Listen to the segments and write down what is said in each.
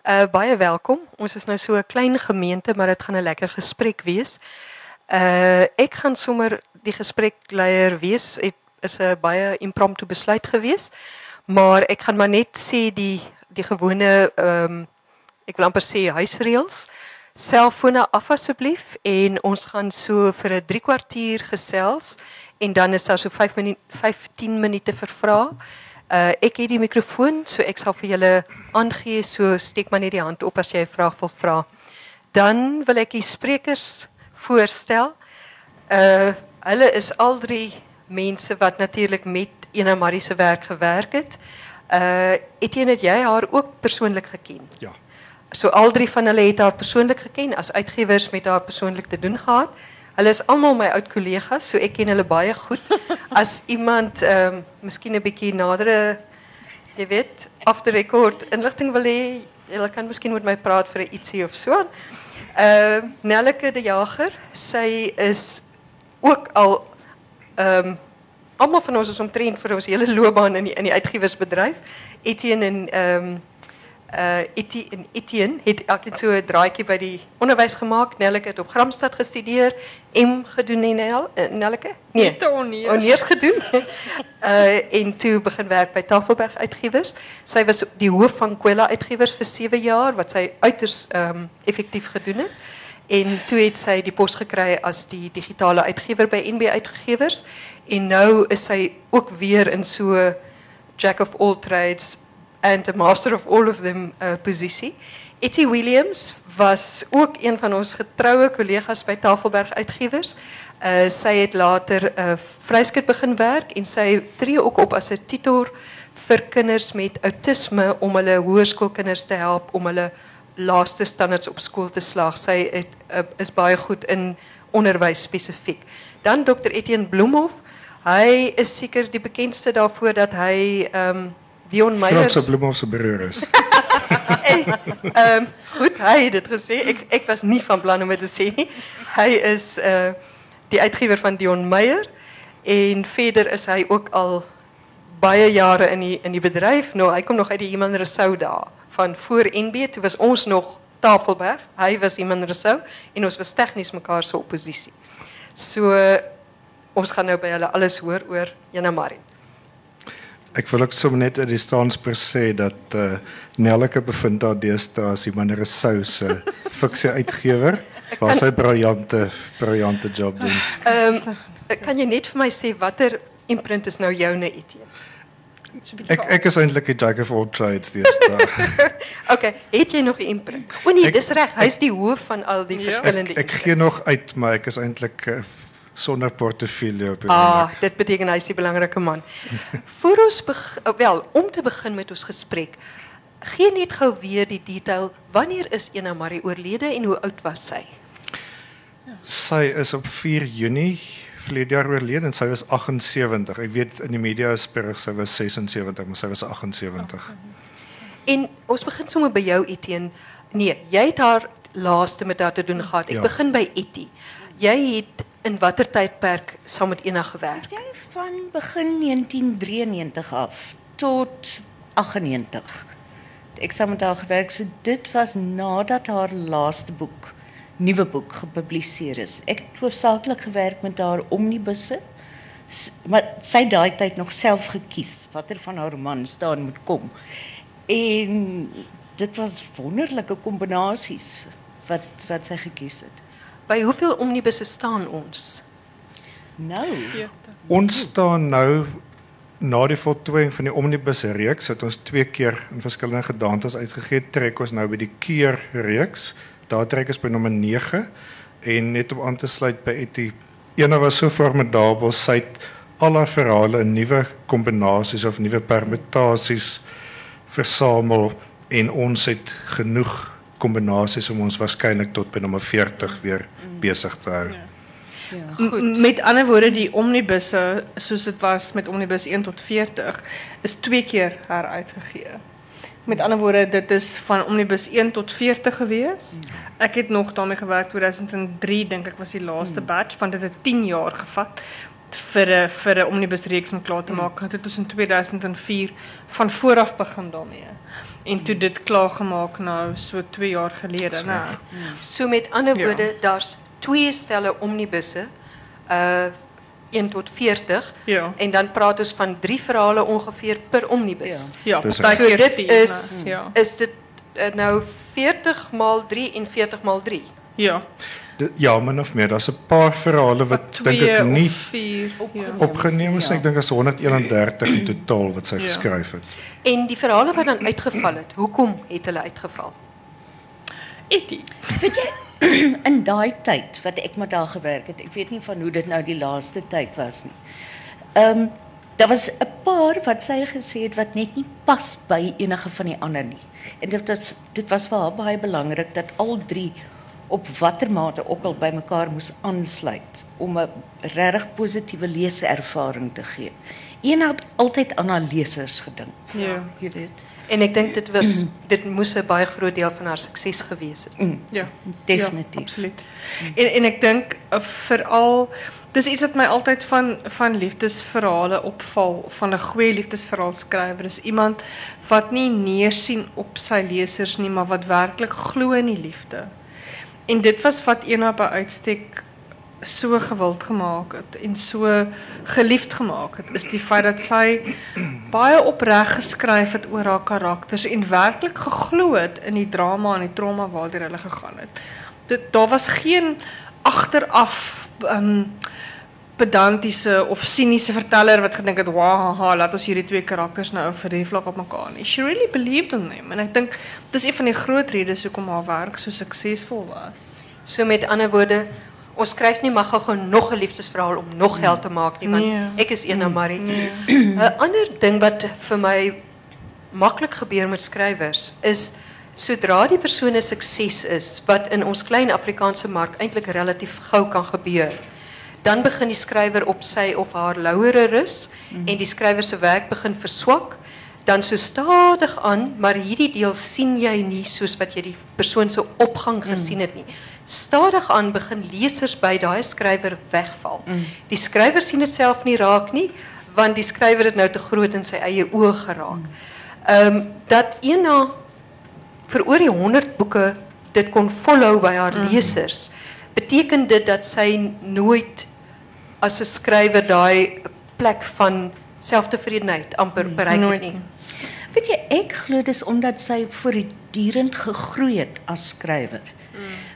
Uh baie welkom. Ons is nou so 'n klein gemeente, maar dit gaan 'n lekker gesprek wees. Uh ek gaan sommer die gesprekleier wees. Dit is 'n baie impromptu besluit gewees. Maar ek gaan maar net sê die die gewone ehm um, ek wil amper sê huisreëls. Selfone af asseblief en ons gaan so vir 'n 3 kwartier gesels en dan is daar so 5 minute 15 minute vir vrae. Uh ek het die mikrofoon, so ek sal vir julle aangee, so steek maar net die hand op as jy 'n vraag wil vra. Dan wil ek die sprekers voorstel. Uh hulle is al drie mense wat natuurlik met Ena Marie se werk gewerk het. Uh Etienne het jy haar ook persoonlik geken? Ja. So al drie van hulle het haar persoonlik geken as uitgewers met haar persoonlik te doen gehad. Hulle is almal my oud kollegas, so ek ken hulle baie goed. As iemand ehm um, miskien 'n bietjie nadere jy weet, off the record inligting wil hê, hulle kan miskien met my praat vir ietsie of so. Ehm uh, Nelleke de Jager, sy is ook al ehm um, almal van ons is omtrent vir ons hele loopbaan in die in die uitgewersbedryf. Etienne en ehm um, uh Etienne, Etienne het elkeen so 'n draaitjie by die onderwys gemaak. Nelleke het op Gramstad gestudeer, M gedoen en Nel, uh, Nelleke? Nee, Oneers. Gedoen. uh en toe begin werk by Tafelberg Uitgewers. Sy was die hoof van Kwela Uitgewers vir 7 jaar wat sy uiters ehm um, effektief gedoen het. En toe het sy die pos gekry as die digitale uitgewer by NB Uitgewers en nou is sy ook weer in so jack of all trades and a master of all of them uh, posisie. Etty Williams was ook een van ons getroue kollegas by Tafelberg Uitgewers. Uh sy het later uh vryskut begin werk en sy tree ook op as 'n tutor vir kinders met outisme om hulle hoërskoolkinders te help om hulle laaste standaards op skool te slaag. Sy het, is baie goed in onderwys spesifiek. Dan Dr Etienne Bloemhof. Hy is seker die bekendste daarvoor dat hy ehm Dion Meyer Franse Bloemhof se broer is. Ehm um, goed, hy het dit gesê. Ek ek was nie van plan om dit te sê nie. Hy is uh die uitgewer van Dion Meyer en verder is hy ook al baie jare in die in die bedryf. Nou, hy kom nog uit die Iman Rousseau daar van voor NB toe was ons nog Tafelberg. Hy was Iman Rousseau en ons was tegnies mekaar se oppositie. So ons gaan nou by hulle alles hoor oor Jana Marie. Ek wil ook sommer net uit die staansper sê dat uh, Nelleke bevind daar deesdae as die manere sou se fiksie uitgewer waar sy briljante briljante job doen. Ehm um, kan jy net vir my sê watter imprint is nou joune Etienne? Ek ek is eintlik 'n jack of all trades deesdae. okay, het jy nog 'n imprint? O nee, dis reg. Hy's die hoof van al die ja. verskillende Ek, ek gee nog uit, maar ek is eintlik uh, sonder portefeulje op. Ah, dit beteken hy's 'n belangrike man. Voor ons oh, wel om te begin met ons gesprek, gee net gou weer die detail. Wanneer is Ena Marie oorlede en hoe oud was sy? Sy is op 4 Junie verlede jaar oorlede en sy was 78. Ek weet in die media spreek sy was 76, maar sy was 78. En ons begin sommer by jou Etienne. Nee, jy het haar laaste met haar te doen gehad. Ek Ja. begin by Etty. Jy het in watter tydperk saam met Ena gewerk? Jy van begin 1993 af tot 98. Ek saam met haar gewerk, dit was nadat haar laaste boek, nuwe boek gepubliseer is. Ek het hoofsaaklik gewerk met haar omnibusse. Maar sy daai tyd nog self gekies watter van haar romans staan moet kom. En dit was wonderlike kombinasies wat wat sy gekies het. By hoeveel omnibusse staan ons? Nou, Ons staan nou na die voltooiing van die omnibus reeks het ons twee keer in verskillende gedaantes uitgegee trek ons nou by die keer reeks. Daar trek ons by nommer 9 en net om aan te sluit by Etty ene was so formidabel sy het al haar verhale in nuwe kombinasies of nuwe permutasies versamel en ons het genoeg kombinasies om ons waarskynlik tot by nommer 40 weer besig te hou. M- Met ander woorde die omnibusse soos dit was met omnibus 1 tot 40 is twee keer heruitgegee. Met ander woorde dit is van omnibus 1 tot 40 gewees. Ek het nog daarmee gewerk 2003 dink ek was die laaste batch van dit het 10 jaar gevat. vir 'n vir 'n omnibus reeks om klaar te maak. Dit het in 2004 van vooraf begin daarmee. En toe dit klaar gemaak nou so 2 jaar gelede, nou. So met ander Ja. woorde, daar's twee stelle omnibusse. Uh 1 tot 40 Ja. en dan praat ons van 3 verhale ongeveer per omnibus. Ja, Dus baie So dit is nou, ja. is dit uh, nou 40 maal 3 en 40 maal 3. Ja. Dit- Ja, min of meer. Daar's 'n paar verhale wat dink ek nie. Ja. opgeneem is. Ja. Ek dink is 131 in totaal wat sy Ja. geskryf het. En die verhale wat dan uitgeval het, hoekom het hulle uitgeval? Etie. Weet jy in daai tyd wat ek met haar gewerk het, ek weet nie van hoe dit nou die laaste tyd was nie. Ehm daar was 'n paar wat sy gesê het wat net nie pas by enige van die ander nie. En dit was dit was vir haar baie belangrik dat al drie op watter mate ook al by mekaar moes aansluit om 'n regtig positiewe leeservaring te gee. Een het altyd aan haar lesers gedink. Ja. Jy weet. En ek dink dit was dit moes 'n baie groot deel van haar sukses gewees het. Ja. Definitief. Ja, absoluut. En en ek dink uh, veral dis iets wat my altyd van van liefdesverhale opval van 'n goeie liefdesverhaal skrywer is iemand wat nie neersien op sy lesers nie, maar wat werklik glo in die liefde. En dit was wat Ena by uitstek so gewild gemaak het en so geliefd gemaak het is die feit dat sy baie opreg geskryf het oor haar karakters en werklik geglo het in die drama en die trauma waardeur hulle gegaan het. Dit daar was geen agteraf um, pedantiese of siniese verteller wat gedink het, "Wow, haha, laat ons hierdie twee karakters nou verlieflik op mekaar nie." She really believed in them en ek dink dis een van die groot redes hoekom haar werk so suksesvol was. So met ander woorde, ons skryf nie mag gou nog 'n liefdesverhaal om nog geld te maak nie, want ek is een Marie. 'n Ander ding wat vir my maklik gebeur met skrywers is sodra die persoon 'n sukses is wat in ons klein Afrikaanse mark eintlik relatief gou kan gebeur. Dan begin die skrywer op sy of haar lauwere rus en die skrywer se werk begin verswak. Dan so stadig aan, maar hierdie deel sien jy nie soos wat jy die persoon se opgang gesien het nie. Stadig aan begin lesers by daai skrywer wegval. Die skrywer sien dit self nie raak nie, want die skrywer het nou te groot in sy eie oë geraak. Ehm um, dat eenna vir oor die 100 boeke dit kon volhou by haar lesers, beteken dit dat sy nooit as 'n skrywer daai plek van selftevredenheid amper bereik het nie. Weet jy, ek glo dis omdat sy voortdurend gegroei het as skrywer.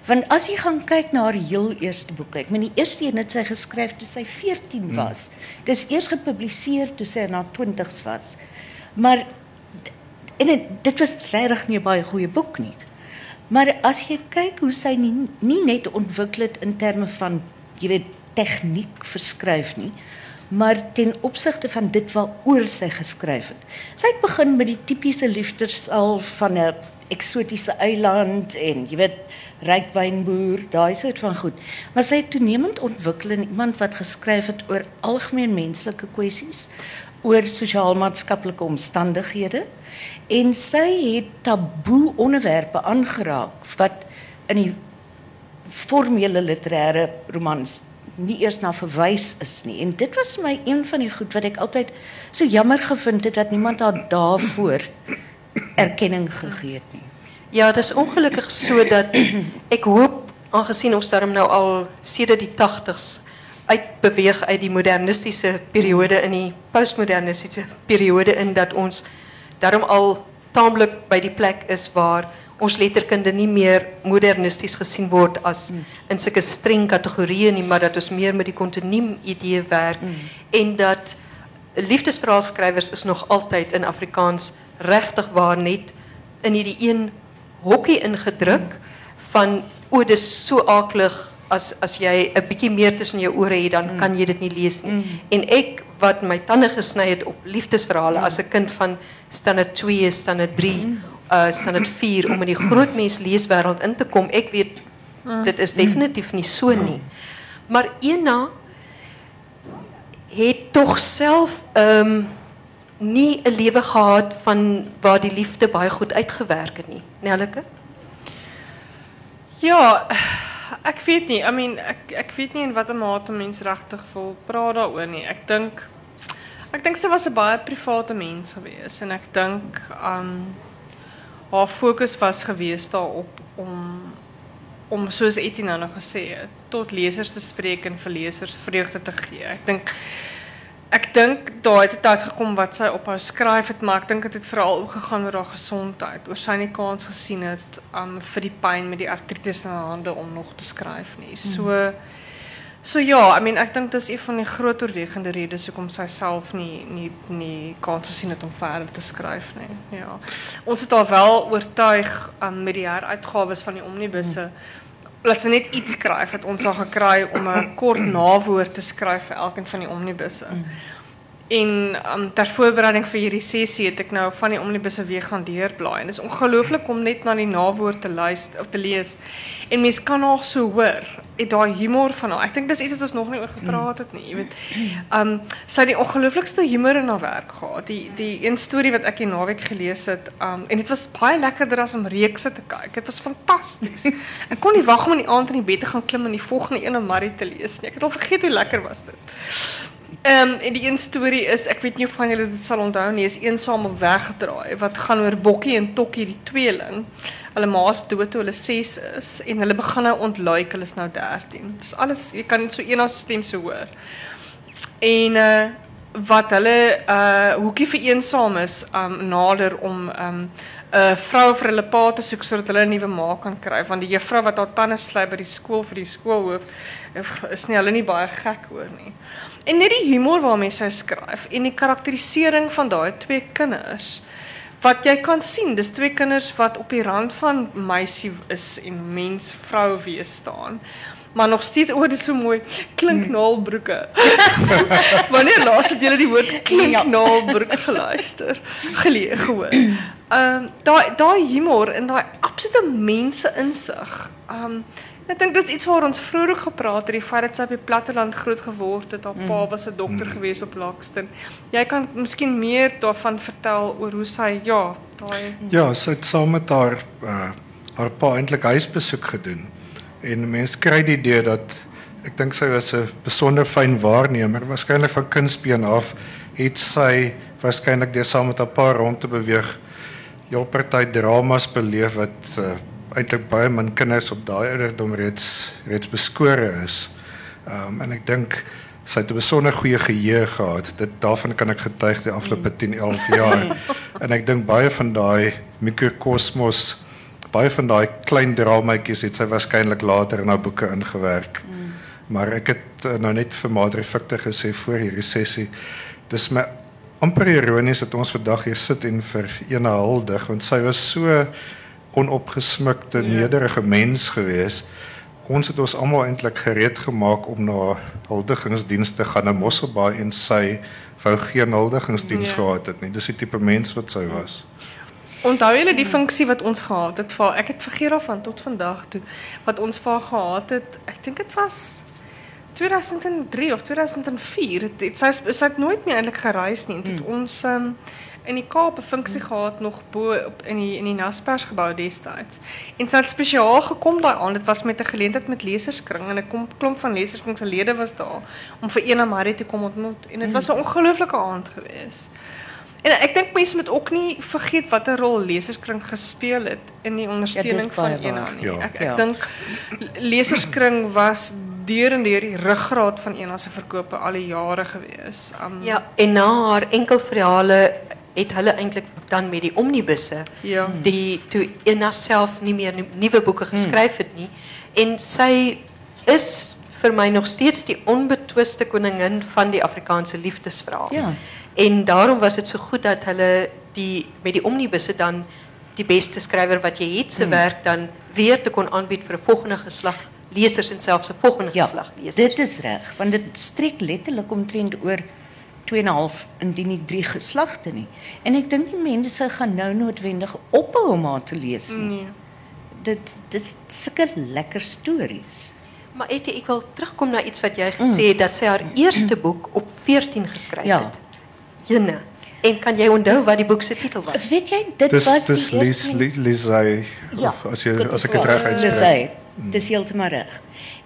Want as jy gaan kyk na haar heel eerste boek, ek meen die eerste een het sy geskryf toe sy 14 was. Dis eers gepubliseer toe sy in haar 20's was. Maar en het, dit was regtig nie 'n baie goeie boek nie. Maar as jy kyk hoe sy nie, nie net ontwikkel het in terme van jy weet tegniek verskryf nie, maar ten opsigte van dit waaroor sy geskryf het. Sy het met die tipiese liefdesal van 'n eksotiese eiland en jy weet ryk wynboer, daai soort van goed. Maar sy het toenemend ontwikkel in iemand wat geskryf het oor algemeen menslike kwessies, oor sosiaal-maatskaplike omstandighede en sy het taboe onderwerpe aangeraak wat in die formele literêre romans nie eers na verwys is nie. En dit was my een van die goed wat ek altyd so jammer gevind het dat niemand haar daarvoor erkenning gegee het nie. Ja, dis ongelukkig so dat ek hoop aangesien ons daarom nou al sedert die 80s uitbeweeg uit die modernistiese periode in die postmodernistiese periode in dat ons daarom al taamlik by die plek is waar ons letterkunde nie meer modernisties gesien word as in sulke streng kategorieë nie, maar dat ons meer met die kontinuum idee werk en dat liefdesverhaalskrywers is nog altyd in Afrikaans regtig waar net in hierdie een hokkie ingedruk van o dis so aaklig as as jy 'n bietjie meer tussen jou ore het dan kan jy dit nie lees nie. En ek wat my tande gesny het op liefdesverhale as 'n kind van standaard 2, standaard 3, uh standaard 4 om in die groot mens leeswêreld in te kom, ek weet dit is definitief nie so nie. Maar Ena het tog self ehm nie 'n lewe gehad van waar die liefde baie goed uitgewerk het nie. Nelleke? Ja, Ek weet nie. I mean, ek ek weet nie in watter mate mens regtig wil praat daaroor nie. Ek dink ek dink sy was 'n baie private mens geweest en ek dink um haar fokus was geweest daarop om om soos Etienne nou gesê het, tot lesers te spreek en vir lesers vreugde te gee. Ek dink ek dink daai het 'n tyd gekom wat sy ophou skryf het, maar ek dink dit het veral gegaan oor haar gesondheid. Oor sy nie kans gesien het um vir die pyn met die artritis in haar hande om nog te skryf nie. So so ja, I mean ek dink dis een van die groot oorwegende redes hoekom sy self nie nie nie kans gesien het om verder te skryf nie. Ja. Ons het haar wel oortuig um met die heruitgawes van die omnibusse laat sy net iets skryf het ons al gekry om 'n kort nawoord te skryf vir elkeen van die omnibusse. En um, ter voorbereiding vir hierdie sessie het ek nou van die omnibusse weer gaan deurblaai en dit is ongelooflik om net na die nawoord te luister of te lees. En mens kan haar so hoor, het daai humor van haar. Ek dink dis iets wat ons nog nie oor gepraat het nie, jy weet. Um sy het die ongelooflikste humor in haar werk gehad. Die die een storie wat ek die naweek gelees het, um en dit was baie lekkerder as om reekse te kyk. Dit was fantasties. ek kon nie wag om in die aand in die bed te gaan klim en die volgende een om Marie te lees nie. Ek het al vergeet hoe lekker was dit. Um, die een storie is ek weet nie of van julle dit sal onthou nie, is eensaam op wegdraai wat gaan oor Bokkie en Tokkie die tweeling. Hulle ma's dood toe hulle 6 is en hulle begin nou ontluik, hulle is nou 13. Dis alles jy kan so eenaar stem so hoor. En uh wat hulle uh hoekie vir eensaam is um nader om um 'n uh, vrou vir hulle pa te soek sodat hulle 'n nuwe ma kan kry want die juffrou wat haar tande slyp by die skool vir die skoolhoof is nie hulle nie baie gek hoor nie. En net die humor waarmee sy skryf en die karakterisering van daai twee kinders wat jy kan sien, dis twee kinders wat op die rand van meisie is en mens vrou wees staan. Maar nog steeds o, dis so mooi. Klinknaalbroeke. Wanneer laas het julle die woord klinknaalbroek geluister? Gelee gehoor. Ehm um, daai daai humor en daai absolute mense insig. Ehm um, ek dink dis iets waar ons vroeër ook gepraat het, die feit dat sy op die platteland groot geword het. Haar pa was 'n dokter gewees op Lakston. Jy kan miskien meer daarvan vertel oor hoe sy ja, daai Ja, sy het saam met haar uh, haar pa eintlik huisbesoek gedoen. En mense kry die idee dat ek dink sy was 'n besonder fyn waarnemer, waarskynlik van kindsbeen af het sy waarskynlik deur saam met haar pa rond te beweeg heel party dramas beleef wat uh, eintlik baie min kinders op daai ouderdom reeds reeds beskore is. Ehm um, en ek dink sy het 'n besonder goeie geheue gehad. Dit daarvan kan ek getuig die afgelope 10, 11 jaar. en ek dink baie van daai mikrokosmos baie van daai klein dramaatjies het sy waarskynlik later in haar boeke ingewerk. Mm. Maar ek het uh, nou net vir Madre Victor gesê voor hierdie sessie. Dis my amper ironies dat ons vandag hier sit en vir ene huldig want sy was so onopgesmukte, nederige mens gewees. Ons het ons almal eintlik gereed gemaak om na huldigingsdienste te gaan in Mosselbaai en sy wou geen huldigingsdiens ja. gehad het nie. Dis die tipe mens wat sy was. Onthou julle die funksie wat ons gehad het vir ek het vergeet daarvan tot vandag toe wat ons vir gehad het. Ek dink dit was 2003 of 2004. Het, het, sy sy het nooit meer eintlik gereis nie. Dit hmm. ons um, in die Kaap 'n funksie gehad nog bo op in die in die Naspers gebou destyds. En sy het spesiaal gekom daai aand. Dit was met 'n geleentheid met leserskring en 'n klomp van leserskring se lede was daar om vir een Marie te kom ontmoet. En dit was 'n ongelooflike aand geweest. En ek dink mense moet ook nie vergeet watter rol leserskring gespeel het in die ondersteuning ja, van Ena nie. Ja. Ek ek ja. dink leserskring was deur en deur die ruggraat van Ena se verkope al die jare gewees. Um, ja, en na haar enkelverhale het hulle eintlik dan met die omnibusse ja. die toe Ena self nie meer nuwe boeke geskryf het nie en sy is vir my nog steeds die onbetwiste koningin van die Afrikaanse liefdesverhaal. Ja. En daarom was het zo so goed dat hulle die met die omnibusse dan die beste schrijver wat je het se werk dan weer te kon aanbieden voor 'n volgende geslag lezers en zelfs 'n volgende ja, geslag lezers. Dit is reg, want dit strek letterlik omtrent oor 2,5 indien nie 3 geslagte nie. En ek dink die mense gaan nou noodwendig ophou om haar te lees nie. Nee. Dit dis sulke lekker stories. Maar Etty, ek wil terugkom na iets wat jy gesê het dat sy haar eerste boek op 14 geskryf Ja. het. Jene. En kan jy onthou wat die boek se titel was? Weet jy, dit Dis was dis Lis Lisay Ja, of as jy as is ek dit reg uitspreek. Lisay. Dis heeltemal reg.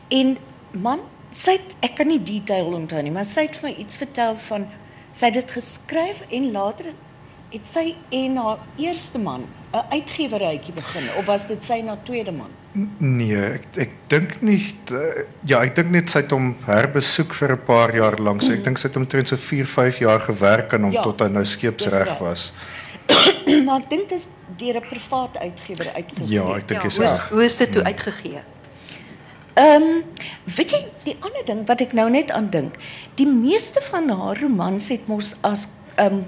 En man, sy het, ek kan nie detail onthou nie, maar sy het vir my iets vertel van sy het dit geskryf en later het sy en haar eerste man 'n uitgewerytjie begin of was dit sy en haar tweede man? Nee, ek ek dink nie uh, ja, ek dink net sy het hom herbesoek vir 'n paar jaar lank. So ek dink sy het omtrent so 4, 5 jaar gewerk aan hom Ja, tot hy nou skeepsreg reg. was. maar ek dink dit is deur 'n privaat uitgewer uitgegee. Ja, ek dink Ja, is hoe is, reg. hoe is dit toe uitgegee? Ehm weet jy die ander ding wat ek nou net aan dink, die meeste van haar romans het mos as ehm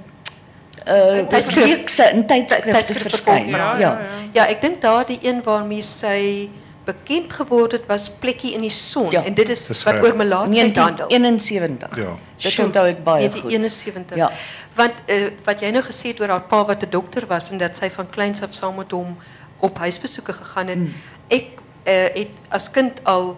uh Tydskrif. reekse in tydskrifte Tydskrifte verskyn. Ja, ja, ja. Ek dink daardie een waarmee sy bekend geword het was Plekkie in die son Ja, en dit is wat oor melaatsheid handel. 1971. Ja. Dit onthou ek baie goed. 1971. Ja. Want uh, wat jy nou gesê het oor haar pa wat 'n dokter was en dat sy van kleins af saam met hom op huisbesoeke gegaan het. Hmm. Ek uh, het as kind al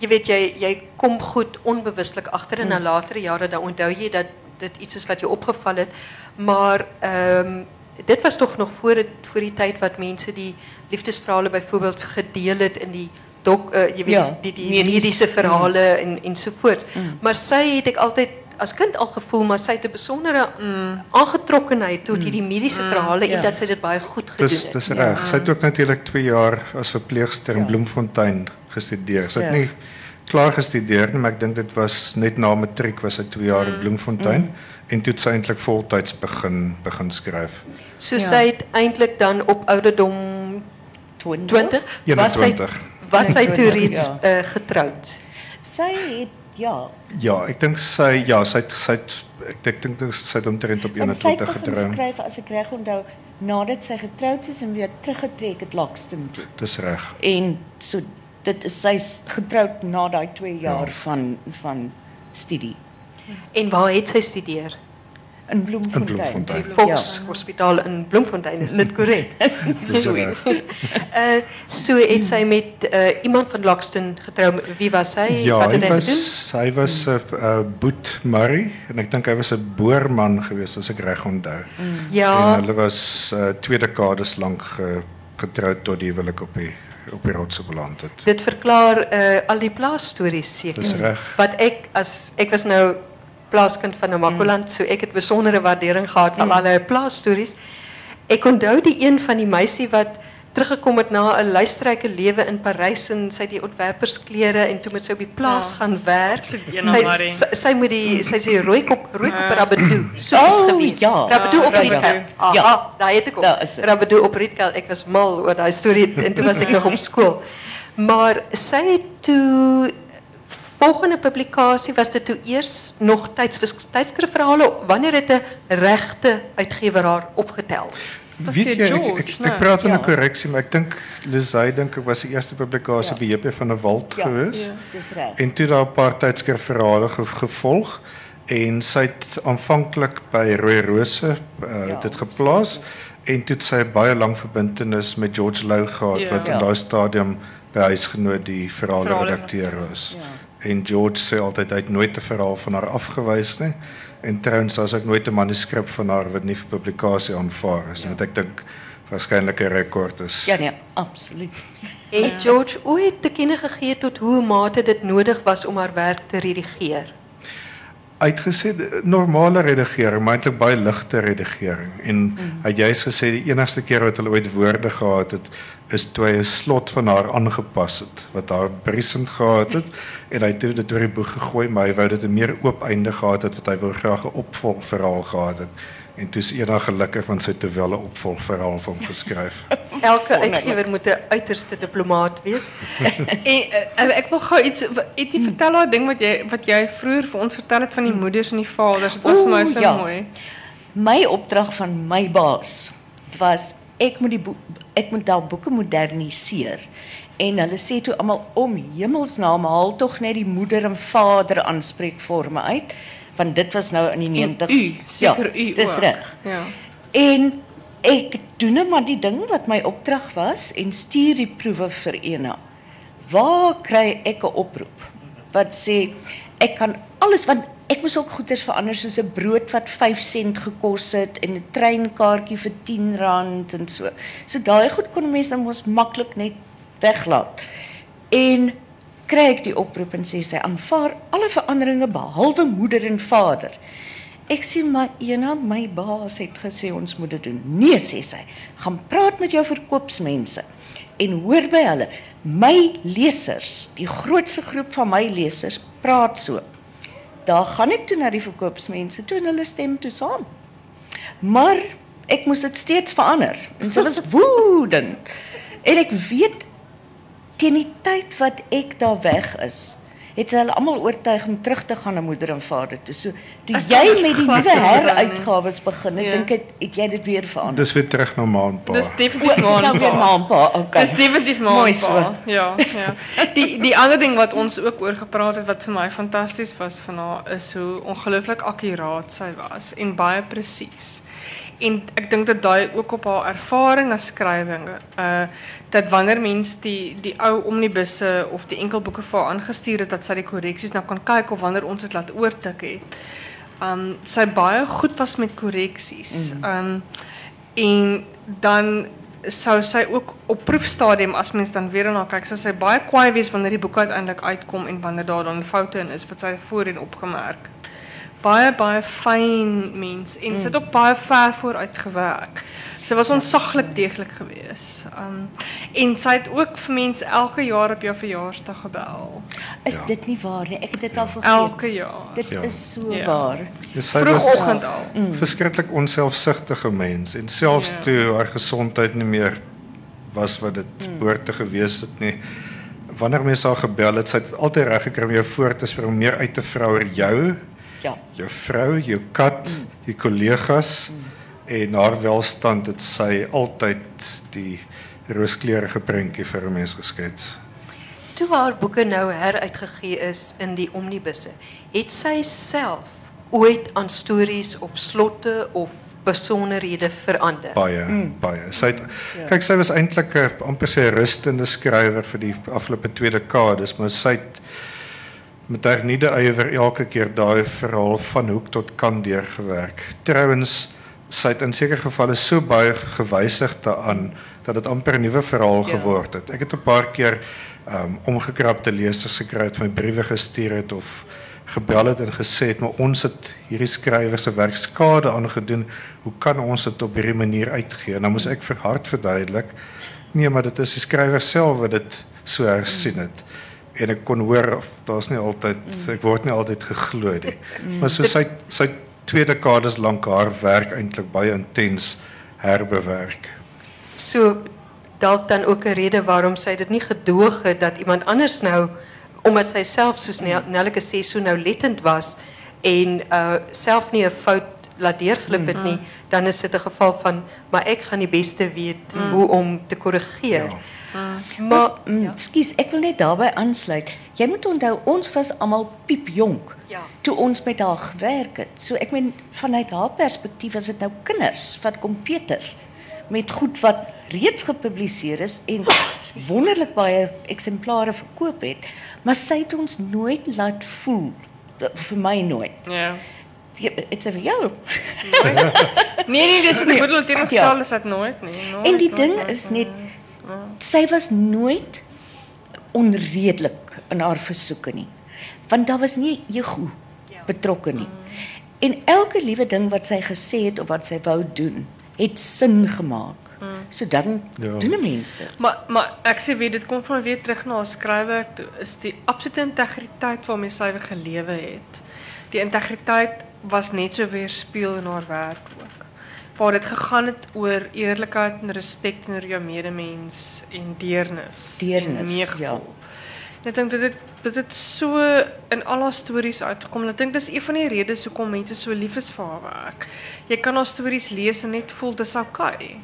jy weet jy kom goed onbewuslik agter en Hmm. na latere jare dan onthou jy dat dit iets is wat jou opgeval het. Maar ehm dit was toch nog voor het voor die tyd wat mense die liefdesverhale byvoorbeeld gedeel het in die dok uh, jy weet Ja, die die medies. mediese verhale en ensovoorts. Mm. Maar sy het ek altyd as kind al gevoel maar sy het 'n besondere mm, aangetrokkenheid tot hierdie mediese verhale ja. en dat sy dit baie goed gedoen Dis het. dis reg. Sy het ook natuurlik 2 jaar as verpleegster in Ja. Bloemfontein gestudeer. Sy het nie klaar gestudeer nie, maar ek dink dit was net na matriek was sy 2 jaar in Bloemfontein en toe het sy eintlik voltyds begin begin skryf. So Ja. sy het eintlik dan op ouderdom 20. 20 was sy 21. was sy toe 21, reeds ja. uh, getroud. Sy het ja, Ja, ek dink sy ja, sy het sy het ek dink dink sy het omtrent op want sy het 21 begin getrou. skryf as ek reg onthou nadat sy getroud is en weer teruggetrek het Lockston toe. Dis reg. En so dit is sy's getroud na daai 2 jaar Ja. van van studie En waar het sy studeer? In Bloemfontein. In Bloemfontein. Die Volkshospitaal in Bloemfontein, is dit korrek? Dis Zoiets. reg. Uh so het sy met uh, iemand van Lockston getrou. Wie was sy? Ja, Wat het hy hy was gedoen? hy was 'n uh, Boet Murray en ek dink hy was 'n boerman geweest as ek reg onthou. Ja, En hulle was uh, twee dekades lank ge, getroud tot die huwelik op die op die rotse beland het. dit verklaar uh, al die plaasstories seker. Dis reg. Wat ek as ek was nou plaaskind van Namakoland, so ek het besondere waardering gehad vir al hulle plaasstories. Ek onthou die een van die meisie wat teruggekom het na 'n luisterryke lewe in Parys en sy het die ontwerpersklere en toe moet sy op die plaas Ja, gaan werk. Sy, sy sy moet die sy sê rooi kop rooi kop Rabadoo. So Oh, gewees. ja. Rabadoo Ja, op. Rietkel. Ja. daar het ek op. Rabadoo op Rietkel. Ek was mal oor daai storie en toe was ek nog op skool. Maar sy het toe volgende publikasie was dit toe eers nog tyds tydskrifverhale wanneer het 'n regte uitgewer haar opgetel. Weet jy ek, ek, ek, praat van 'n Ja. korreksie, maar ek dink Lisay dink ek was die eerste publikasie Ja. by JP van der Walt Ja, gewees. ja. Dis reg. En toe daar 'n paar tydskrifverhale ge, gevolg en sy het aanvanklik by Rooi Rose uh, Ja, dit geplaas en toe het sy baie lang verbintenis met George Lou gehad Ja. wat in daai stadium by huisgenoot die verhale Verhale redakteur was. Ja. En George sê altyd hy het nooit 'n verhaal van haar afgewys nie. En trouens as ek nooit 'n manuskrip van haar wat nie vir publikasie aanvaar is, ja. wat ek dink waarskynlik 'n rekord is. Ja nee, absoluut. Het George ooit te kenne gegee tot hoe mate dit nodig was om haar werk te redigeer? Uitgesê eh, normale redigering, maar eintlik baie ligte redigering. En mm. hy het juist gesê die enigste keer wat hulle ooit woorde gehad het is toe hy 'n slot van haar aangepas het wat haar briesend gehad het en hy het toe dit oor die boek gegooi, maar hy wou dit 'n meer oop einde gehad het wat hy wou graag 'n opvolgverhaal gehad het. En toe is eendag gelukkig want sy het terwyl 'n opvolgverhaal van hom geskryf. Elke uitgewer moet 'n uiterste diplomaat wees. En uh, ek wil gou iets het jy vertel haar ding wat jy wat jy vroeër vir ons vertel het van die moeders en die vaders. Dit was Oeh, my so ja. mooi. My opdrag van my baas was ek moet die boek ek moet daai boeke moderniseer. En hulle sê toe almal om hemelsnaam haal tog net die moeder en vader aanspreekforme uit want dit was nou in die 90s. U, seker u. Dis ook. reg. Ja. En ek doen nou maar die ding wat my opdrag was en stuur die proewe vir Ena. Waar kry ek 'n oproep wat sê ek kan alles want ek moes ook goeders verander soos 'n brood wat 5 sent gekos het en 'n treinkaartjie vir R10 en so. So daai goed kon mense dan mos maklik net weglaat. En kry ek die oproep en sê sy aanvaar alle veranderinge behalwe moeder en vader. Ek sê maar eendag my baas het gesê ons moet dit doen. Nee sê sy. Gaan praat met jou verkoopsmense en hoor by hulle. My lesers, die grootste groep van my lesers praat so. Daar gaan ek toe na die verkoopsmense toe en hulle stem toe saam. Maar ek moes dit steeds verander en sy was woedend. En ek weet teen die tyd wat ek daar weg is, het sy hulle almal oortuig om terug te gaan na moeder en vader toe. So toe Ek jy met die nuwe heruitgawes begin, ek Ja. dink het, het jy dit weer verander. Dis weer terug na maanpa. Dis O, definitief is dit nou weer maanpa. maanpa. Okay. Dis definitief Mooi maanpa. so. Ja, ja. Die die ander ding wat ons ook oor gepraat het wat vir my fantasties was van haar is hoe ongelooflik akkuraat sy was en baie presies. En ek dink dat daai ook op haar ervaring as skrywing uh dat wanneer mens die die ou omnibusse of die enkelboeke vir haar aangestuur het dat sy die korreksies nou kan kyk of wanneer ons dit laat oortik het. Um sy baie goed was met korreksies. Um en dan sou sy ook op proefstadium as mens dan weer na kyk, sou sy baie kwaai wees wanneer die boek uiteindelik uitkom en wanneer daar dan foute in is wat sy voorheen opgemerk het. Baie baie fyn mens en sy het ook baie ver vooruit gewerk. Sy was ontsaglik deeglik geweest. Um en sy het ook vir mense elke jaar op jou verjaarsdag gebel. Is dit nie waar nie? Ek het dit al vergeet. Elke jaar. Dit Ja. is so Ja. waar. Vroegoggend al. Mm. verskriklik onselfsugtige mens en selfs Ja. toe haar gesondheid nie meer was wat dit Mm. behoort te gewees het nie. Wanneer mense haar gebel het, sy het altyd reg gekry om jou voor te spring meer uit te vra oor jou, Ja. jou vrou, jou kat, jou kollegas en haar welstand het sy altyd die rooskleurige prentjie vir 'n mens geskets. Toe haar boeke nou heruitgegee is in die omnibusse, het sy self ooit aan stories of slotte of besonderhede verander. Baie mm. baie. Sy het kyk sy was eintlik 'n amper sê rustende skrywer vir die afgelope twee dekades, maar sy het met haar nuide ywer elke keer daai verhaal van hoek tot kant deurgewerk. Trouwens, sy het in sekere gevalle so baie gewysig daaraan dat dit amper 'n nuwe verhaal Ja. geword het. Ek het 'n paar keer um omgekrapte lesers gekry wat my briewe gestuur het of gebel het en gesê het maar ons het hierdie skrywer se werk skade aangedoen. Hoe kan ons dit op hierdie manier uitgee? En dan moes ek vir hard verduidelik. Nee, maar dit is die skrywer self wat dit so hersien het. En ek kon hoor daar's nie altyd ek word nie altyd geglo nie. Maar so sy sy twee dekades lank haar werk eintlik baie intens herbewerk. So dalk dan ook 'n rede waarom sy dit nie gedoog het dat iemand anders nou omdat sy self soos Nel- Nelleke sê so nou lettend was en uh self nie 'n fout laat deurglip het nie, dan is dit 'n geval van maar ek gaan die beste weet hoe om te korrigeer. Maar Mm, Ekskuus, ek wil net daarbey aansluit. Jy moet onthou ons was almal piepjonk Ja. toe ons met haar gewerk het. So ek meen vanuit haar perspektief was dit nou kinders wat kompeter met goed wat reeds gepubliseer is en wonderlik baie eksemplare verkoop het, maar sy het ons nooit laat voel vir my nooit. Ja. Is vir jou. Nee nee, dis nie bedoel Ja. opstel is dit nooit nie. Nooit, En die nooit, ding nooit, is net sy was nooit onredelik in haar versoeke nie. Want daar was nie ego betrokke nie. En elke liewe ding wat sy gesê het of wat sy wou doen, het sin gemaak. So dan Ja. doen 'n mens dit. Maar maar ek sê weer dit kom van weer terug na haar skryfwerk toe is die absolute integriteit waarmee sy gelewe het. Die integriteit was net so weerspieël in haar werk ook. Waar dit gegaan het oor eerlikheid en respek teenoor jou medemens en deernis. Deernis, en ja. En Ek dink dit het dit het so in al haar stories uitgekom. Ek dink dis een van die redes hoekom mense so lief is vir haar werk. Jy kan haar stories lees en net voel dis okay.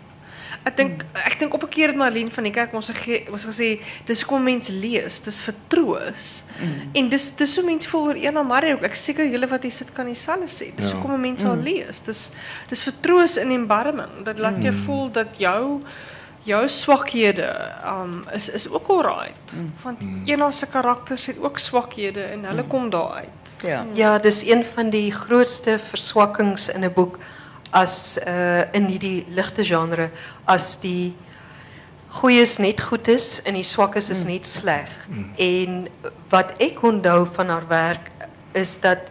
Ek dink ek dink op 'n keer het Marlene van die kerk ons gege, ons gesê dis kom mense lees, dis vir troos. Mm. En dis dis hoe mense voel oor Ena Marie ook. Ek seker julle wat hier sit kan dieselfde sê. Dis Ja. hoekom mense haar lees. Dis dis vir troos en embarming. Dit laat jou voel dat jou jou swakhede um is is ook alright. Want Ena se karakters het ook swakhede en hulle kom daar uit. Ja. Ja, dis een van die grootste verswakkings in 'n boek as uh in hierdie ligte genre as die goeie is net goed is en die swakkes is net sleg. En wat ek onthou van haar werk is dat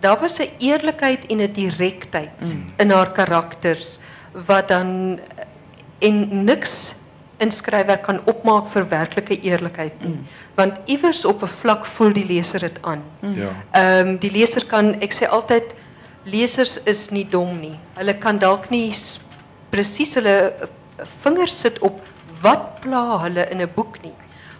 daar was 'n eerlikheid en 'n direktheid in haar karakters wat dan en niks in skryfwerk kan opmaak vir werklike eerlikheid nie. Want iewers op 'n vlak voel die leser dit aan. Ja. Ehm die leser kan ek sê altyd lesers is nie dom nie. Hulle kan dalk nie presies hulle eh, vingers sit op wat pla hulle in 'n boek nie.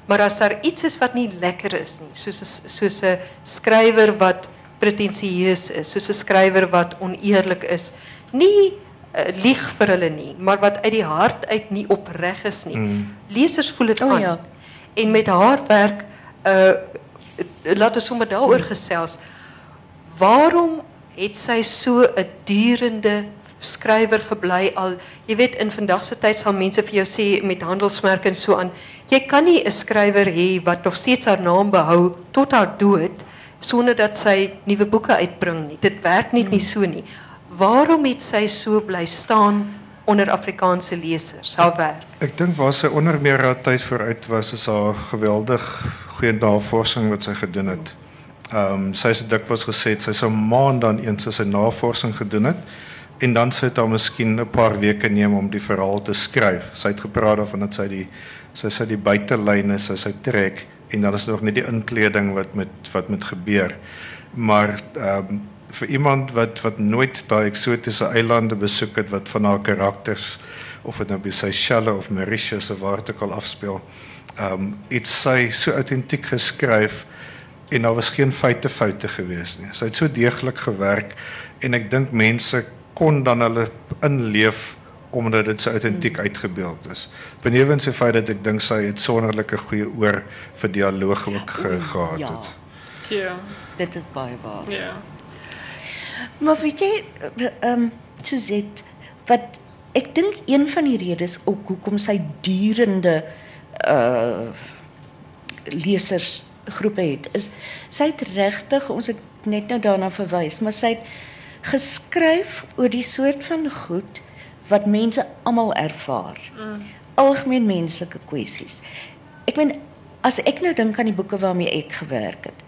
Maar as daar iets is wat nie lekker is nie, soos soos 'n skrywer wat pretensieus is, soos 'n skrywer wat oneerlik is, nie uh, lieg vir hulle nie, maar wat uit die hart uit nie opreg is nie. Lesers voel dit O, aan. ja. En met haar werk uh laat ons sommer daaroor gesels. Waarom het sy so 'n durende skrywer gebly al jy weet in vandag se tyd sal mense vir jou sê met handelsmerke en so aan jy kan nie 'n skrywer hê wat nog steeds haar naam behou tot haar dood sonder dat sy nuwe boeke uitbring nie. Dit werk net nie so nie. Waarom het sy so bly staan onder Afrikaanse lesers? Haar werk. Ek dink waar sy onder meer haar tyd vooruit was is haar geweldig goeie navorsing wat sy gedoen het. Ehm um, sy het dikwels gesê sy sou maand dan eens sy navorsing gedoen het en dan sit haar miskien 'n paar weke neem om die verhaal te skryf. Sy het gepraat daarvan dat sy die sy sy die buitelyne sy sy trek en dan is daar nog net die inkleding wat met wat moet gebeur. Maar ehm um, vir iemand wat wat nooit daai eksotiese eilande besoek het wat van haar karakters of dit nou by Seychelles of Mauritius of waar dit ook al afspeel. Ehm um, iets sy so autentiek geskryf en daar was geen feite foute gewees nie. Sy het so deeglik gewerk en ek dink mense kon dan hulle inleef omdat dit so autentiek uitgebeeld is. Benewens die feit dat ek dink sy het sonderlike goeie oor vir dialoog ook ge, gehad ja. het. Ja. Dit is baie waar. Ja. Maar weet jy, ehm um, Suzette, wat ek dink een van die redes ook hoekom sy durende uh lesersgroepe het, is sy het regtig ons het net nou daarna verwys, maar sy het geskryf oor die soort van goed wat mense almal ervaar. Mm. Algemeen menslike kwessies. Ek meen as ek nou dink aan die boeke waarmee ek gewerk het,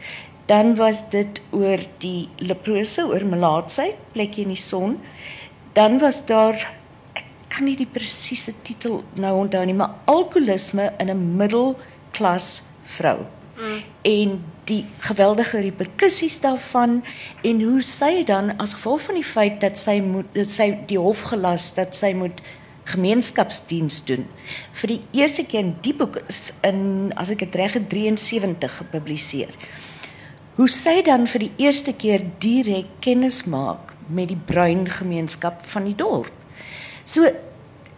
dan was dit oor die leprose, oor melaatsheid, plekjie in die son. Dan was daar ek kan nie die presiese titel nou onthou nie, maar alkoholisme in 'n middelklas vrou. Mm. En die geweldige reperkusies daarvan en hoe sy dan as gevolg van die feit dat sy moet dat sy die hof gelas dat sy moet gemeenskapsdiens doen. Vir die eerste keer in die boek is in as ek dit reg het 73 gepubliseer. Hoe sy dan vir die eerste keer direk kennis maak met die bruin gemeenskap van die dorp. So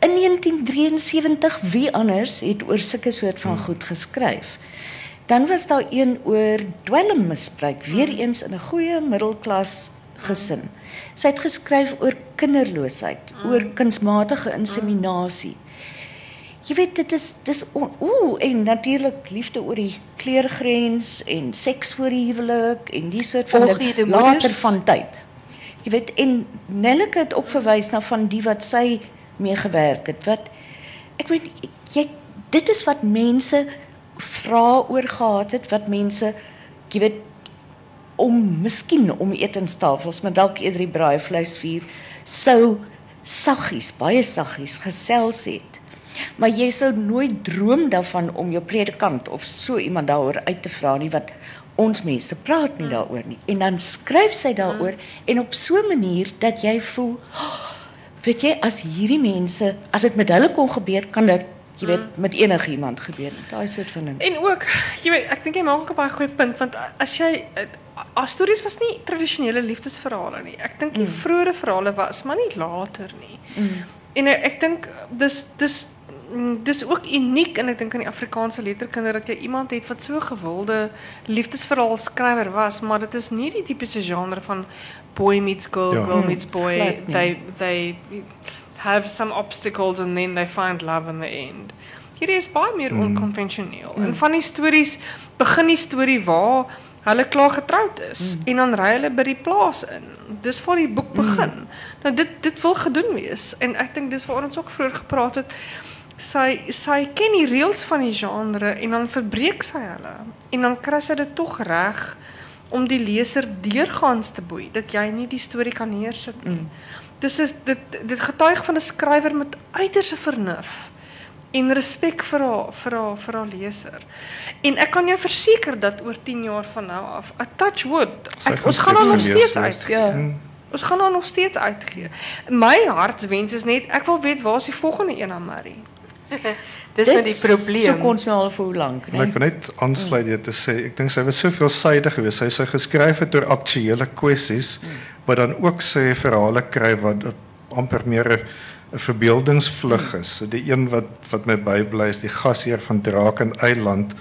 in 1973 wie anders het oor sulke soort van goed geskryf. Dan was daar een oor dwelmmisbruik, weer eens in 'n goeie middelklas gesin. Sy het geskryf oor kinderloosheid, oor kunsmatige inseminasie. Jy weet dit is dis ooh en natuurlik liefde oor die kleurgrens en seks voor die huwelik en die soort van de later van tyd. Jy weet en Nelleke het ook verwys na van die wat sy mee gewerk het wat ek weet jy dit is wat mense vra oor gehad het wat mense weet om miskien om etenstafels met dalk eerder die braaivleis vier sou saggies baie saggies gesels het. Maar jy sou nooit droom daarvan om jou predikant of so iemand daaroor uit te vra nie wat ons mense praat nie daaroor nie. En dan skryf sy daaroor en op so 'n manier dat jy voel "Oh, weet jy as hierdie mense as dit met hulle kon gebeur kan dit jy weet met enigiemand gebeur daai soort van ding En ook, jy weet, ek dink jy maak ook 'n baie goeie punt want as jy as stories was nie tradisionele liefdesverhale nie. Ek dink die mm. vroeëre verhale was, maar nie later nie. Mm. En ek, ek dink dis dis mm, dis ook uniek en ek dink aan die Afrikaanse letterkunde dat jy iemand het wat so gewilde liefdesverhaal skrywer was, maar dit is nie die tipiese genre van boy meets girl, Ja. girl meets boy. glad. They they have some obstacles and then they find love in the end. Hierdie is baie meer onkonvensioneel. En van die stories begin die storie waar hulle klaar getroud is en dan ry hulle by die plaas in. Dis waar die boek begin. Nou dit dit wil gedoen wees en ek dink dis waar ons ook vroeër gepraat het. sy sy ken die reëls van die genre en dan verbreek sy hulle. En dan kry sy dit tog reg om die leser deurgaans te boei dat jy nie die storie kan neersit nie. Mm. Dis is dit dit getuig van 'n skrywer met uiterse vernuf en respek vir haar vir haar vir haar leser. En ek kan jou verseker dat oor 10 jaar van nou af, a touch wood, ek, ons gaan haar nog steeds uitgee. Ja. Mm. Ons gaan haar nog steeds uitgee. My hartswens is net ek wil weet waar is die volgende een aan Marie? Dis net nou die probleem. So kon sy al vir hoe lank, nee. Ek wil net aansluit dit te sê, ek dink sy was soveel sydig geweest. Sy sou geskryf het oor aktuelle kwessies, wat dan ook sê verhale kry wat amper meer 'n verbeeldingsvlug is. So die een wat wat my bybly is die gasheer van Draken Eiland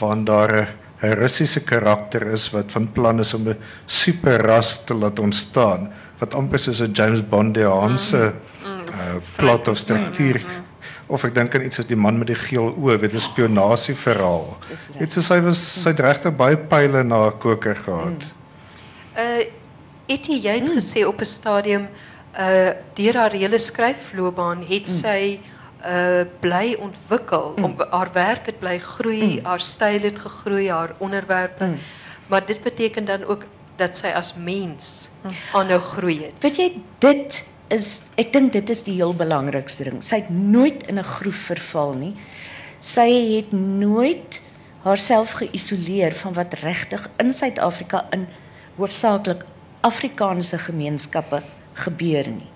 waar daar 'n Russiese karakter is wat van plan is om 'n superras te laat ontstaan wat amper soos 'n James Bondiaanse uh, plot of struktuur of ek dink aan iets soos die man met die geel oë, weet 'n spionasieverhaal. Dit is sy was sy regtig baie pile na 'n koker gehad. Mm. Uh Etie jy het mm. gesê op 'n stadium uh deur haar hele skryfloopbaan het mm. sy uh bly ontwikkel mm. om haar werk het bly groei, mm. haar styl het gegroei, haar onderwerpe. Mm. Maar dit beteken dan ook dat sy as mens aanhou groei het. Weet jy dit is ek dink dit is die heel belangrikste ding. Sy het nooit in 'n groef verval nie. Sy het nooit haarself geïsoleer van wat regtig in Suid-Afrika in hoofsaaklik Afrikaanse gemeenskappe gebeur nie.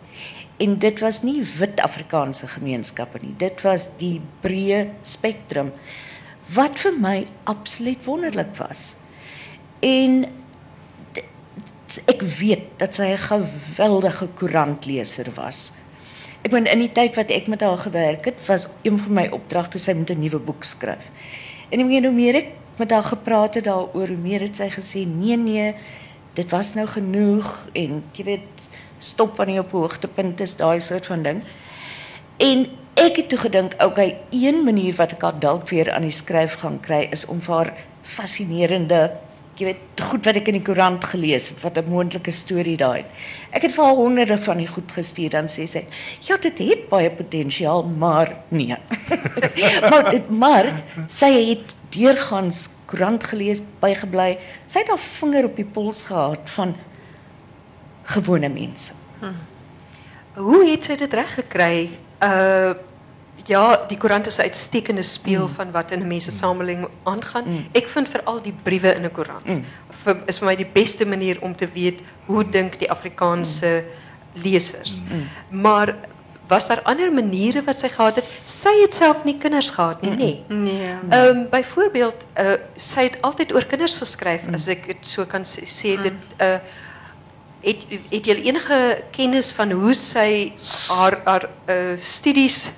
En dit was nie wit Afrikaanse gemeenskappe nie. Dit was die breë spektrum wat vir my absoluut wonderlik was. En ek weet dat sy 'n geweldige koerantleser was. Ek meen in die tyd wat ek met haar gewerk het, was een van my opdragte sy moet 'n nuwe boek skryf. En ek meen hoe meer ek met haar gepraat het daaroor, hoe meer het sy gesê nee nee, dit was nou genoeg en jy weet stop wanneer jy op hoogtepunt is, daai soort van ding. En ek het toe gedink, okay, een manier wat ek haar dalk weer aan die skryf gaan kry is om vir haar fascinerende jy weet goed wat ek in die koerant gelees het wat 'n moontlike storie daai. Ek het vir haar van die goed gestuur dan sê sy, "Ja, dit het baie potensiaal, maar nee." maar maar sy het deurgangs koerant gelees, bygebly. Sy het haar vinger op die pols gehad van gewone mense. Hmm. Hoe het sy dit reg gekry? Uh ja, die koerant is 'n uitstekende speel mm. van wat in 'n mensesameling aangaan. Mm. Ek vind veral die briewe in 'n koerant mm. is vir my die beste manier om te weet hoe dink die Afrikaanse mm. lesers. Mm. Maar was daar ander maniere wat sy gehad het? Sy het self nie kinders gehad nie, nê? Nee. Nee. Ehm um, byvoorbeeld, uh, sy het altyd oor kinders geskryf mm. as ek dit so kan dit uh het het jy enige kennis van hoe sy haar haar uh, studies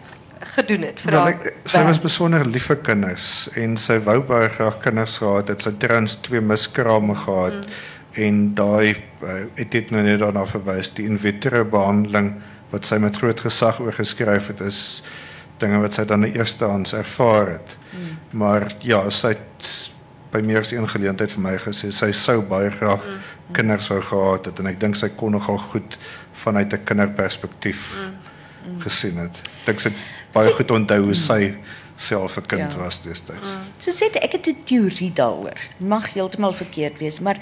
gedoen het vir haar. Sy was besonder lief vir kinders en sy wou baie graag kinders gehad het. Sy trans twee miskrame gehad mm. en daai uh, het dit nou net daarna verwys die in vitro behandeling wat sy met groot gesag oorgeskryf het is dinge wat sy dan eerstehands ervaar het. Mm. Maar ja, sy het by meer as een geleentheid vir my gesê sy sou baie graag mm. kinders wou gehad het en ek dink sy kon nogal goed vanuit 'n kinderperspektief mm. gesien het. Dink sy baie goed onthou hoe sy self 'n kind ja. was destyds. Mm. So sê ek het 'n teorie daaroor. Mag heeltemal verkeerd wees, maar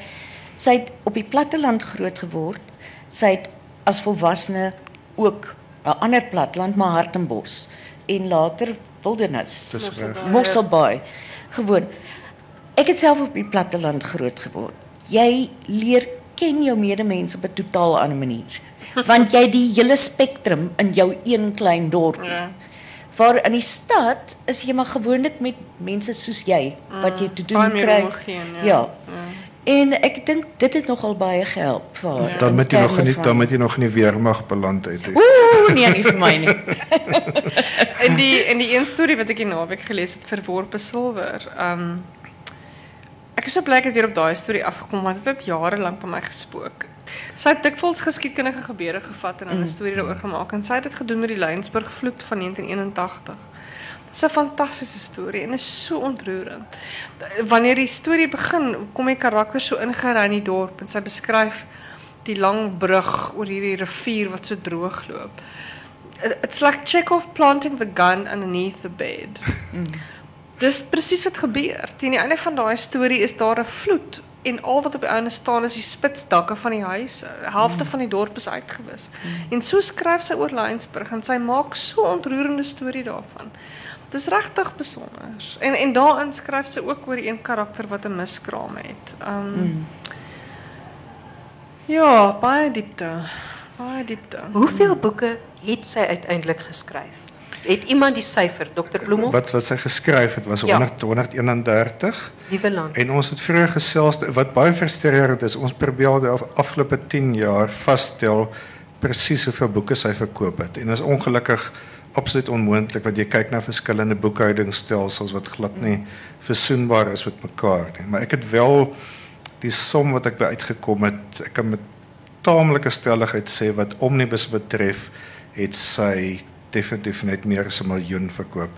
sy het op die platteland groot geword. Sy het as volwassene ook 'n ander platland, maar Hartenbos en later wildernis. Mosselbaai gewoon. Ek het self op die platteland groot geword. Jy leer ken jou medemense op 'n totaal ander manier. Want jy die hele spektrum in jou een klein dorp. Ja. Waar in die stad is jy maar gewoonlik met mense soos jy wat jy te doen kry. Ja. ja. En ek dink dit het nogal baie gehelp vir haar. Ja. Dan moet jy nog nie dan moet jy nog nie weermag beland het. Ooh, nee, nie vir my nie. en die en die een storie wat ek die naweek gelees het verworpe silwer. Um ek is so bly ek het weer op daai storie afgekom want dit het jare lank by my gespook. Sy het dikwels geskiedkundige gebeure gevat en 'n mm. storie daaroor gemaak en sy het dit gedoen met die Lensburg vloed van 1981. Dit is 'n fantastiese storie en is so ontroerend. Wanneer die storie begin, kom die karakter so ingery in die dorp en sy beskryf die lang brug oor hierdie rivier wat so droog loop. it's like Chekhov planting the gun underneath the bed. Dis presies wat gebeur. Teen die einde van daai storie is daar 'n vloed en al wat op die einde staan is die spitsdakke van die huise. Helfte van die dorp is uitgewis. En so skryf sy oor Laingsburg en sy maak so ontroerende storie daarvan. Dis regtig besonder. En en daarin skryf sy ook oor een karakter wat 'n miskraam het. Um Ja, baie diepte. Baie diepte. Hoeveel boeke het sy uiteindelik geskryf? Het iemand die syfer, Dr. Bloemhof? Wat wat sy geskryf het was Ja. 100 131 Liewe land. en ons het vroeër gesels wat baie frustrerend is. Ons probeer al die af- afgelope 10 jaar vasstel presies hoeveel boeke sy verkoop het en dit is ongelukkig absoluut onmoontlik want jy kyk na verskillende boekhoudingstelsels wat glad nie versoenbaar is met mekaar nie. Maar ek het wel die som wat ek by uitgekom het, ek kan met taamlike stelligheid sê wat omnibus betref, het sy definitief net meer as 'n miljoen verkoop.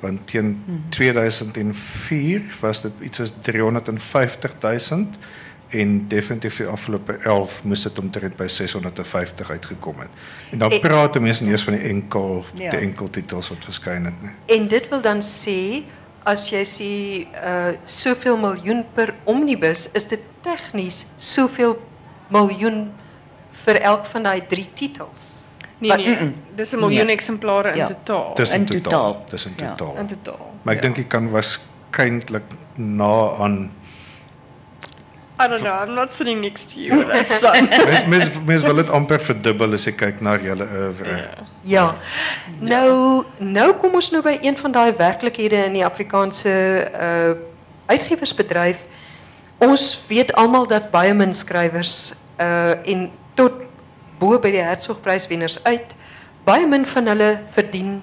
Want teen 2004 was dit iets soos 350 000 en definitief die afgelope 11 moes dit omtrent by 650 uitgekom het. En dan En- praat mense nie eens van die enkel Ja. die enkel titels wat verskyn het nie. En dit wil dan sê as jy sê uh soveel miljoen per omnibus, is dit tegnies soveel miljoen vir elk van daai drie titels. Nee nee, dis 'n miljoen Nee. eksemplare in Ja. totaal. Dis in In totaal. totaal. Dis in Ja. totaal. in totaal. Maar ek ja. dink jy kan waarskynlik na aan I don't know, I'm not sitting next to you with that son. mens mens mens wil dit amper verdubbel as jy kyk na julle oeuvre. Ja. Nou nou kom ons nou by een van daai werklikhede in die Afrikaanse uh uitgewersbedryf. Ons weet almal dat baie min skrywers uh en tot bo by die Hertzogpryswenners uit baie min van hulle verdien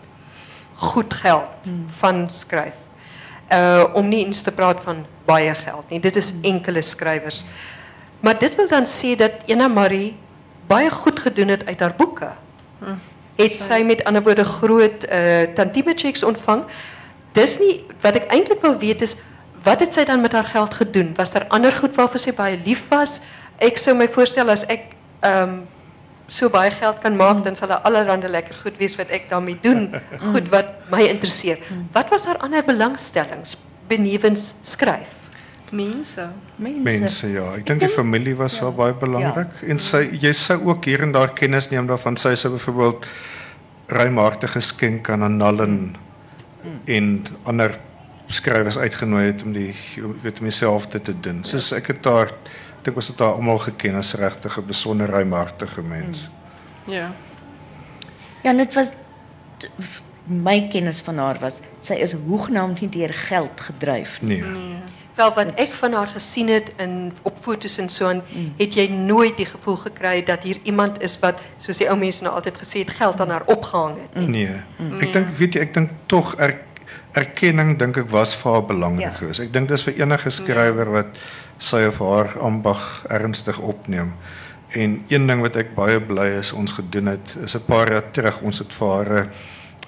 goed geld van skryf. Uh om nie eens te praat van baie geld nie. Dit is enkele skrywers. Maar dit wil dan sê dat Ena Marie baie goed gedoen het uit haar boeke. Het sy met ander woorde groot uh tantieme checks ontvang. Dis nie wat ek eintlik wil weet is wat het sy dan met haar geld gedoen? Was daar ander goed waarvoor sy baie lief was? Ek sou my voorstel as ek ehm so baie geld kan maak, dan sal daar allerlei lekker goed wees wat ek daarmee doen. Goed wat my interesseer. Wat was haar ander belangstellings benewens skryf? Mense. Mense. Mense ja, ek dink die familie was wel baie belangrik en sy jy sou ook hier en daar kennis neem daarvan sy sou byvoorbeeld ruimhartige geskenk aan Annalen en ander skrywers uitgenooi het om die weet om dieselfde te doen. Soos ek het daar dink ons het haar almal geken as regtig 'n besonder ruimhartige mens. Ja. Ja, en dit was my kennis van haar was sy is hoegenaamd nie deur geld gedryf nie. Nee. Nee. Wel wat ek van haar gesien het in op foto's en so aan, het jy nooit die gevoel gekry dat hier iemand is wat soos die ou mense nou altyd gesê het geld aan haar opgehang het. Nee. Ek dink weet jy ek dink tog er, erkenning dink ek was vir haar belangrik Ja. geweest. Ek dink dis vir enige skrywer wat sy of haar ambag ernstig opneem. En een ding wat ek baie bly is ons gedoen het is 'n paar jaar terug ons het vir haar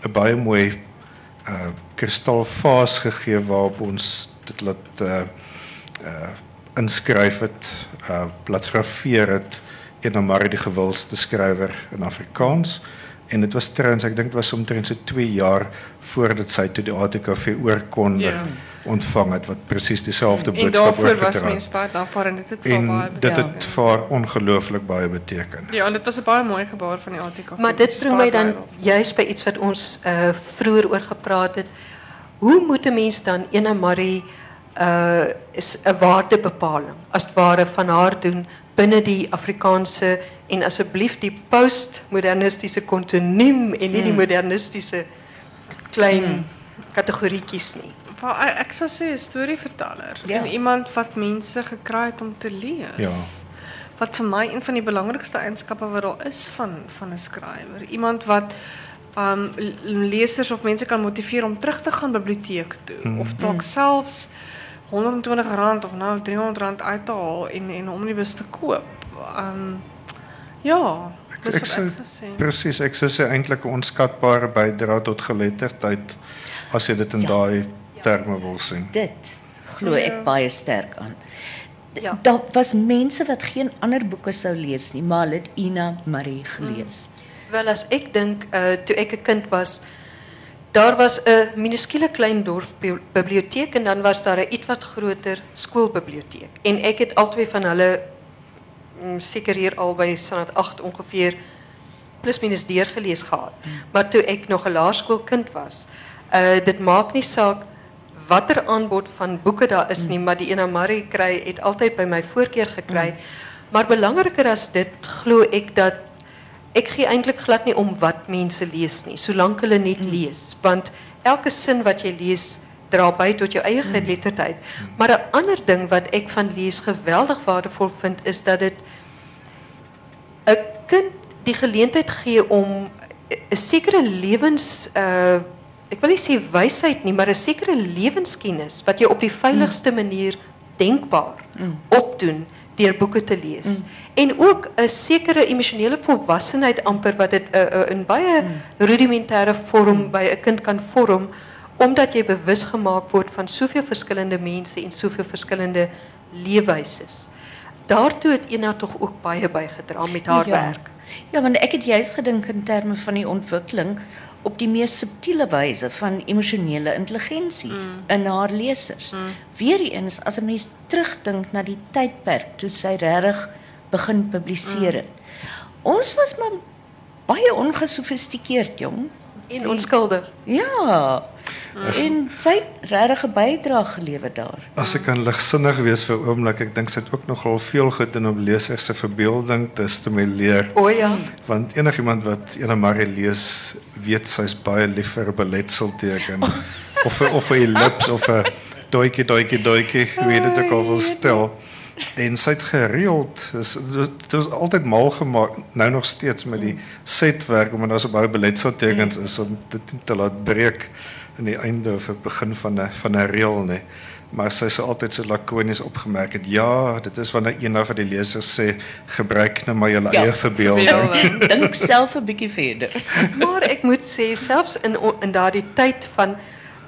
'n baie mooi uh kristalvaas gegee waarop ons dit laat uh uh inskryf het, uh laat grafeer het een maar die gewildste skrywer in Afrikaans en dit was trouens ek dink dit was omtrent so 2 jaar voordat sy toe die ATKV oorkon Ja. ontvang het wat presies dieselfde En boodskap daarvoor was oorgedra het. mense baie dankbaar en dit het vir haar En dit het vir haar ongelooflik baie beteken. Ja, en dit was 'n baie mooi gebaar van die ATK. Maar dit bring my dan juist by iets wat ons uh vroeër oor gepraat het. Hoe moet 'n mens dan Ena Marie uh is 'n waardebepaling as het ware van haar doen binne die Afrikaanse en asseblief die postmodernistiese kontinuum en nie die modernistiese klein kategorietjies nie. Wel, ek, sou sê 'n storieverteller Ja. en iemand wat mense gekry het om te lees. Ja. Wat vir my een van die belangrikste eienskappe wat daar is van van 'n skrywer. Iemand wat um lesers of mense kan motiveer om terug te gaan biblioteek toe of dalk selfs R120 of nou R300 uit te haal en en 'n omnibus te koop. Um ja, dis ek wat sou ek sou sê. presies ek sou sê eintlik 'n onskatbare bydrae tot geletterdheid as jy dit in Ja. daai terme wil sien. Dit glo ek baie sterk aan. Ja. Daar was mense wat geen ander boeke sou lees nie, maar hulle het Ina Marie gelees. Wel as ek dink uh toe ek 'n kind was, daar was 'n minuscule klein dorp biblioteek en dan was daar 'n ietwat groter skoolbiblioteek. En ek het albei van hulle mm, seker hier al by Sanat 8 ongeveer plus minus deurgelees gehad. Maar toe ek nog 'n laerskoolkind was, uh dit maak nie saak watter aanbod van boeke daar is nie, maar die Ena Marie kry het altyd by my voorkeur gekry. Maar belangriker as dit glo ek dat ek gee eintlik glad nie om wat mense lees nie, solank hulle net lees, want elke sin wat jy lees dra by tot jou eie geletterdheid. Maar 'n ander ding wat ek van lees geweldig waardevol vind is dat dit 'n kind die geleentheid gee om 'n sekere lewens uh ek wil nie sê wysheid nie, maar 'n sekere lewenskennis wat jy op die veiligste manier denkbaar opdoen deur boeke te lees. En ook 'n sekere emosionele volwassenheid amper wat dit uh, uh, in baie rudimentêre vorm by 'n kind kan vorm omdat jy bewus gemaak word van soveel verskillende mense en soveel verskillende leefwyses. Daartoe het Ena tog ook baie bygedra met haar Ja. werk. Ja, want ek het juist gedink in terme van die ontwikkeling op die mees subtiele wyse van emosionele intelligensie in haar lesers. Weereens as 'n mens terugdink na die tydperk toe sy regtig begin publiseer het. Ons was maar baie ongesofistikeerd, jong. En onskuldig. Ja. En sy het regtig 'n bydrae gelewer daar. As ek kan ligsinnig wees vir 'n oomblik, ek dink sy het ook nogal veel gedoen om lesers se verbeelding te stimuleer. O ja. Want enigiemand wat Ena Marie lees, weet sy's baie lief vir 'n beletselteken of 'n of 'n ellips of 'n doetjie doetjie doetjie, jy dit ook al wil stel. En sy het gereeld, dis dit was altyd mal gemaak, nou nog steeds met die setwerk omdat daar so baie beletseltekens is om dit te laat breek in die einde of begin van 'n van 'n reël nê. Maar sy sou altyd so lakonies opgemerk het, ja, dit is wanneer een van die lesers sê gebruik nou maar jou Ja, eie verbeelding. Dink self 'n bietjie verder. Maar ek moet sê selfs in in daardie tyd van 'n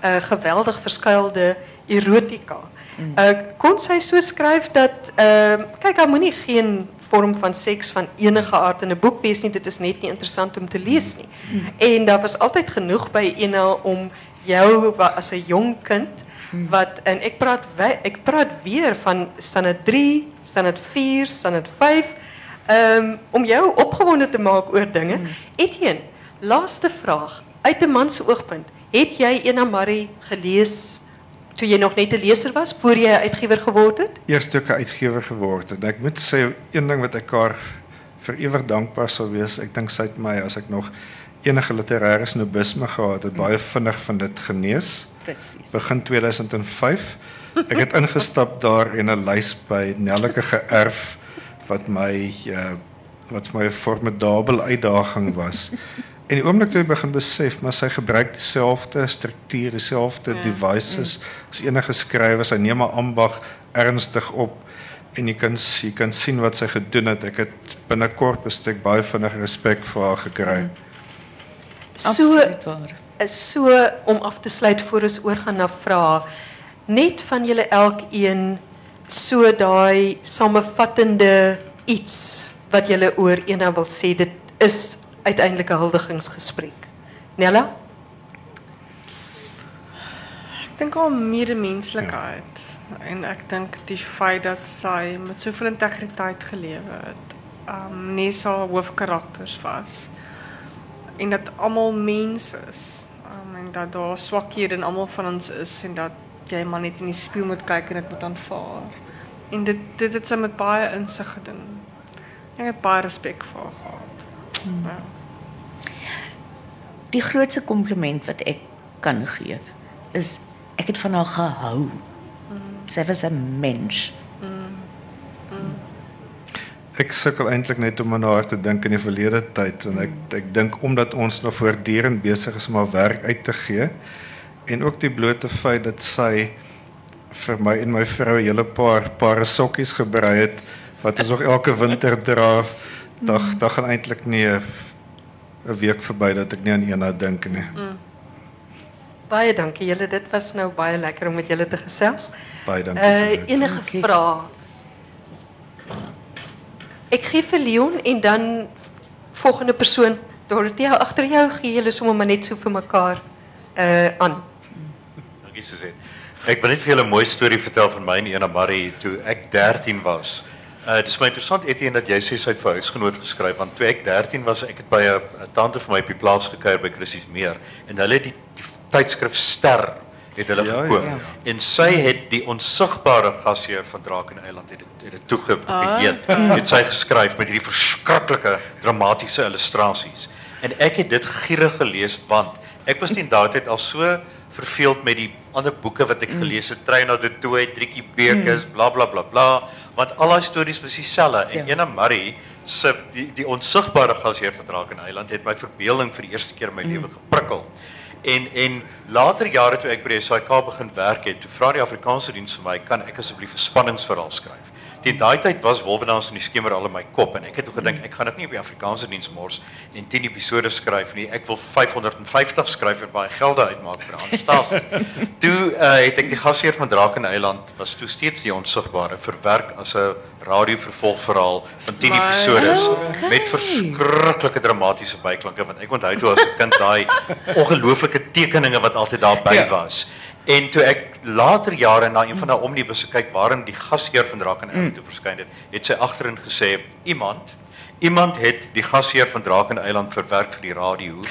uh, geweldig verskuilde erotika. Uh, kon sy so skryf dat ehm uh, kyk, daar moenie geen vorm van seks van enige aard in 'n boek wees nie. Dit is net nie interessant om te lees nie. En daar was altyd genoeg by Ena om jou as 'n jong kind wat en ek praat ek praat weer van standaard 3, standaard 4, standaard 5 um, om jou opgewonde te maak oor dinge. Etienne, laaste vraag. Uit 'n man se oogpunt, het jy Ena Marie gelees toe jy nog net 'n leser was voor jy 'n uitgewer geword het? eers toe ek 'n uitgewer geword het. En ek moet sê een ding wat ek haar vir ewig dankbaar sal wees, dink sy het my as ek nog enige literêre snobisme gehad het, baie vinnig van dit genees. Presies. Begin 2005. Ek het ingestap daar en 'n lys by Nelleke geërf wat my uh, wat vir my 'n formidabele uitdaging was. En die oomblik toe ek begin besef, maar sy gebruik dieselfde struktuur, dieselfde Ja. devices as enige skrywer. Sy neem haar ambag ernstig op en jy kan jy kan sien wat sy gedoen het. Ek het binnekort bestek baie vinnig respek vir haar gekry. So Absoluut waar. is so om af te sluit voor ons oorgaan na vrae. Net van julle elkeen so daai samevattende iets wat julle oor Ena wil sê. Dit is uiteindelik 'n huldigingsgesprek. Nella? Ek dink haar medemenslikheid en ek dink die feit dat sy met soveel integriteit gelewe het. Um nie so hoofkarakters was en dat almal mense is. Um, en dat daar swakhede in almal van ons is en dat jy maar net in die spieël moet kyk en dit moet aanvaar. En dit dit het sy met baie insig gedoen. Ek het baie respek vir haar Ja. Die grootste kompliment wat ek kan gee is ek het van haar gehou. Sy was 'n mens. Ek sukkel eintlik net om aan haar te dink in die verlede tyd want ek ek dink omdat ons nog voortdurend besig is om haar werk uit te gee en ook die blote feit dat sy vir my en my vrou 'n hele paar paar sokkies gebrei het wat ons nog elke winter dra. Dag dag gaan eintlik nie 'n week verby dat ek nie aan eendag dink nie. Baie dankie julle. Dit was nou baie lekker om met julle te gesels. Baie dankie. Uh enige Dankie. vrae? Ek gee vir Leon en dan volgende persoon Dorothea, agter jou gee julle sommer maar net so vir mekaar uh aan. Dankie Suzette. Ek wil net vir julle 'n mooi storie vertel van my en Ena Marie toe ek 13 was. Uh dit is my interessant Etienne dat jy sê sy het vir huisgenoot geskryf want toe ek 13 was, ek het by 'n tante van my op die plaas gekuier by Christie's Meer en hulle het die, die tydskrif Ster het hulle Ja, gekoop. ja, ja. En sy het die onsigbare gasheer van Drakenseiland het dit het dit toegeweet. Het sy geskryf met hierdie verskriklike dramatiese illustrasies. En ek het dit gierig gelees want ek was teen daardie tyd al so verveeld met die ander boeke wat ek gelees het, Trein na die Tooi, Triekie Bekes, bla bla bla bla, want al daai stories was dieselfde. En Ena Marie se die, die onsigbare gasheer van Drakenseiland het my verbeelding vir die eerste keer in my lewe geprikkel. En en later jare toe ek by die SAK begin werk het, toe vra die Afrikaanse diens vir my, kan ek asseblief 'n spanningsverhaal skryf? Teen daai tyd was Wolwedans in die skemer al in my kop en ek het ook gedink ek gaan dit nie op die Afrikaanse diens mors en 10 episode skryf nie. Ek wil 550 skryf en baie gelde uitmaak vir stasie. toe uh, het ek die gasheer van Drakenseiland was toe steeds die onsigbare verwerk as 'n radiovervolgverhaal van 10 Wow. episodes met verskriklike dramatiese byklanke want ek onthou toe as 'n kind daai ongelooflike tekeninge wat altyd daarby Ja. En toe ek later jare na een van daai omnibusse kyk waarin die gasheer van Drakenseiland mm. toe verskyn het, het sy agterin gesê iemand iemand het die gasheer van Drakenseiland verwerk vir die radio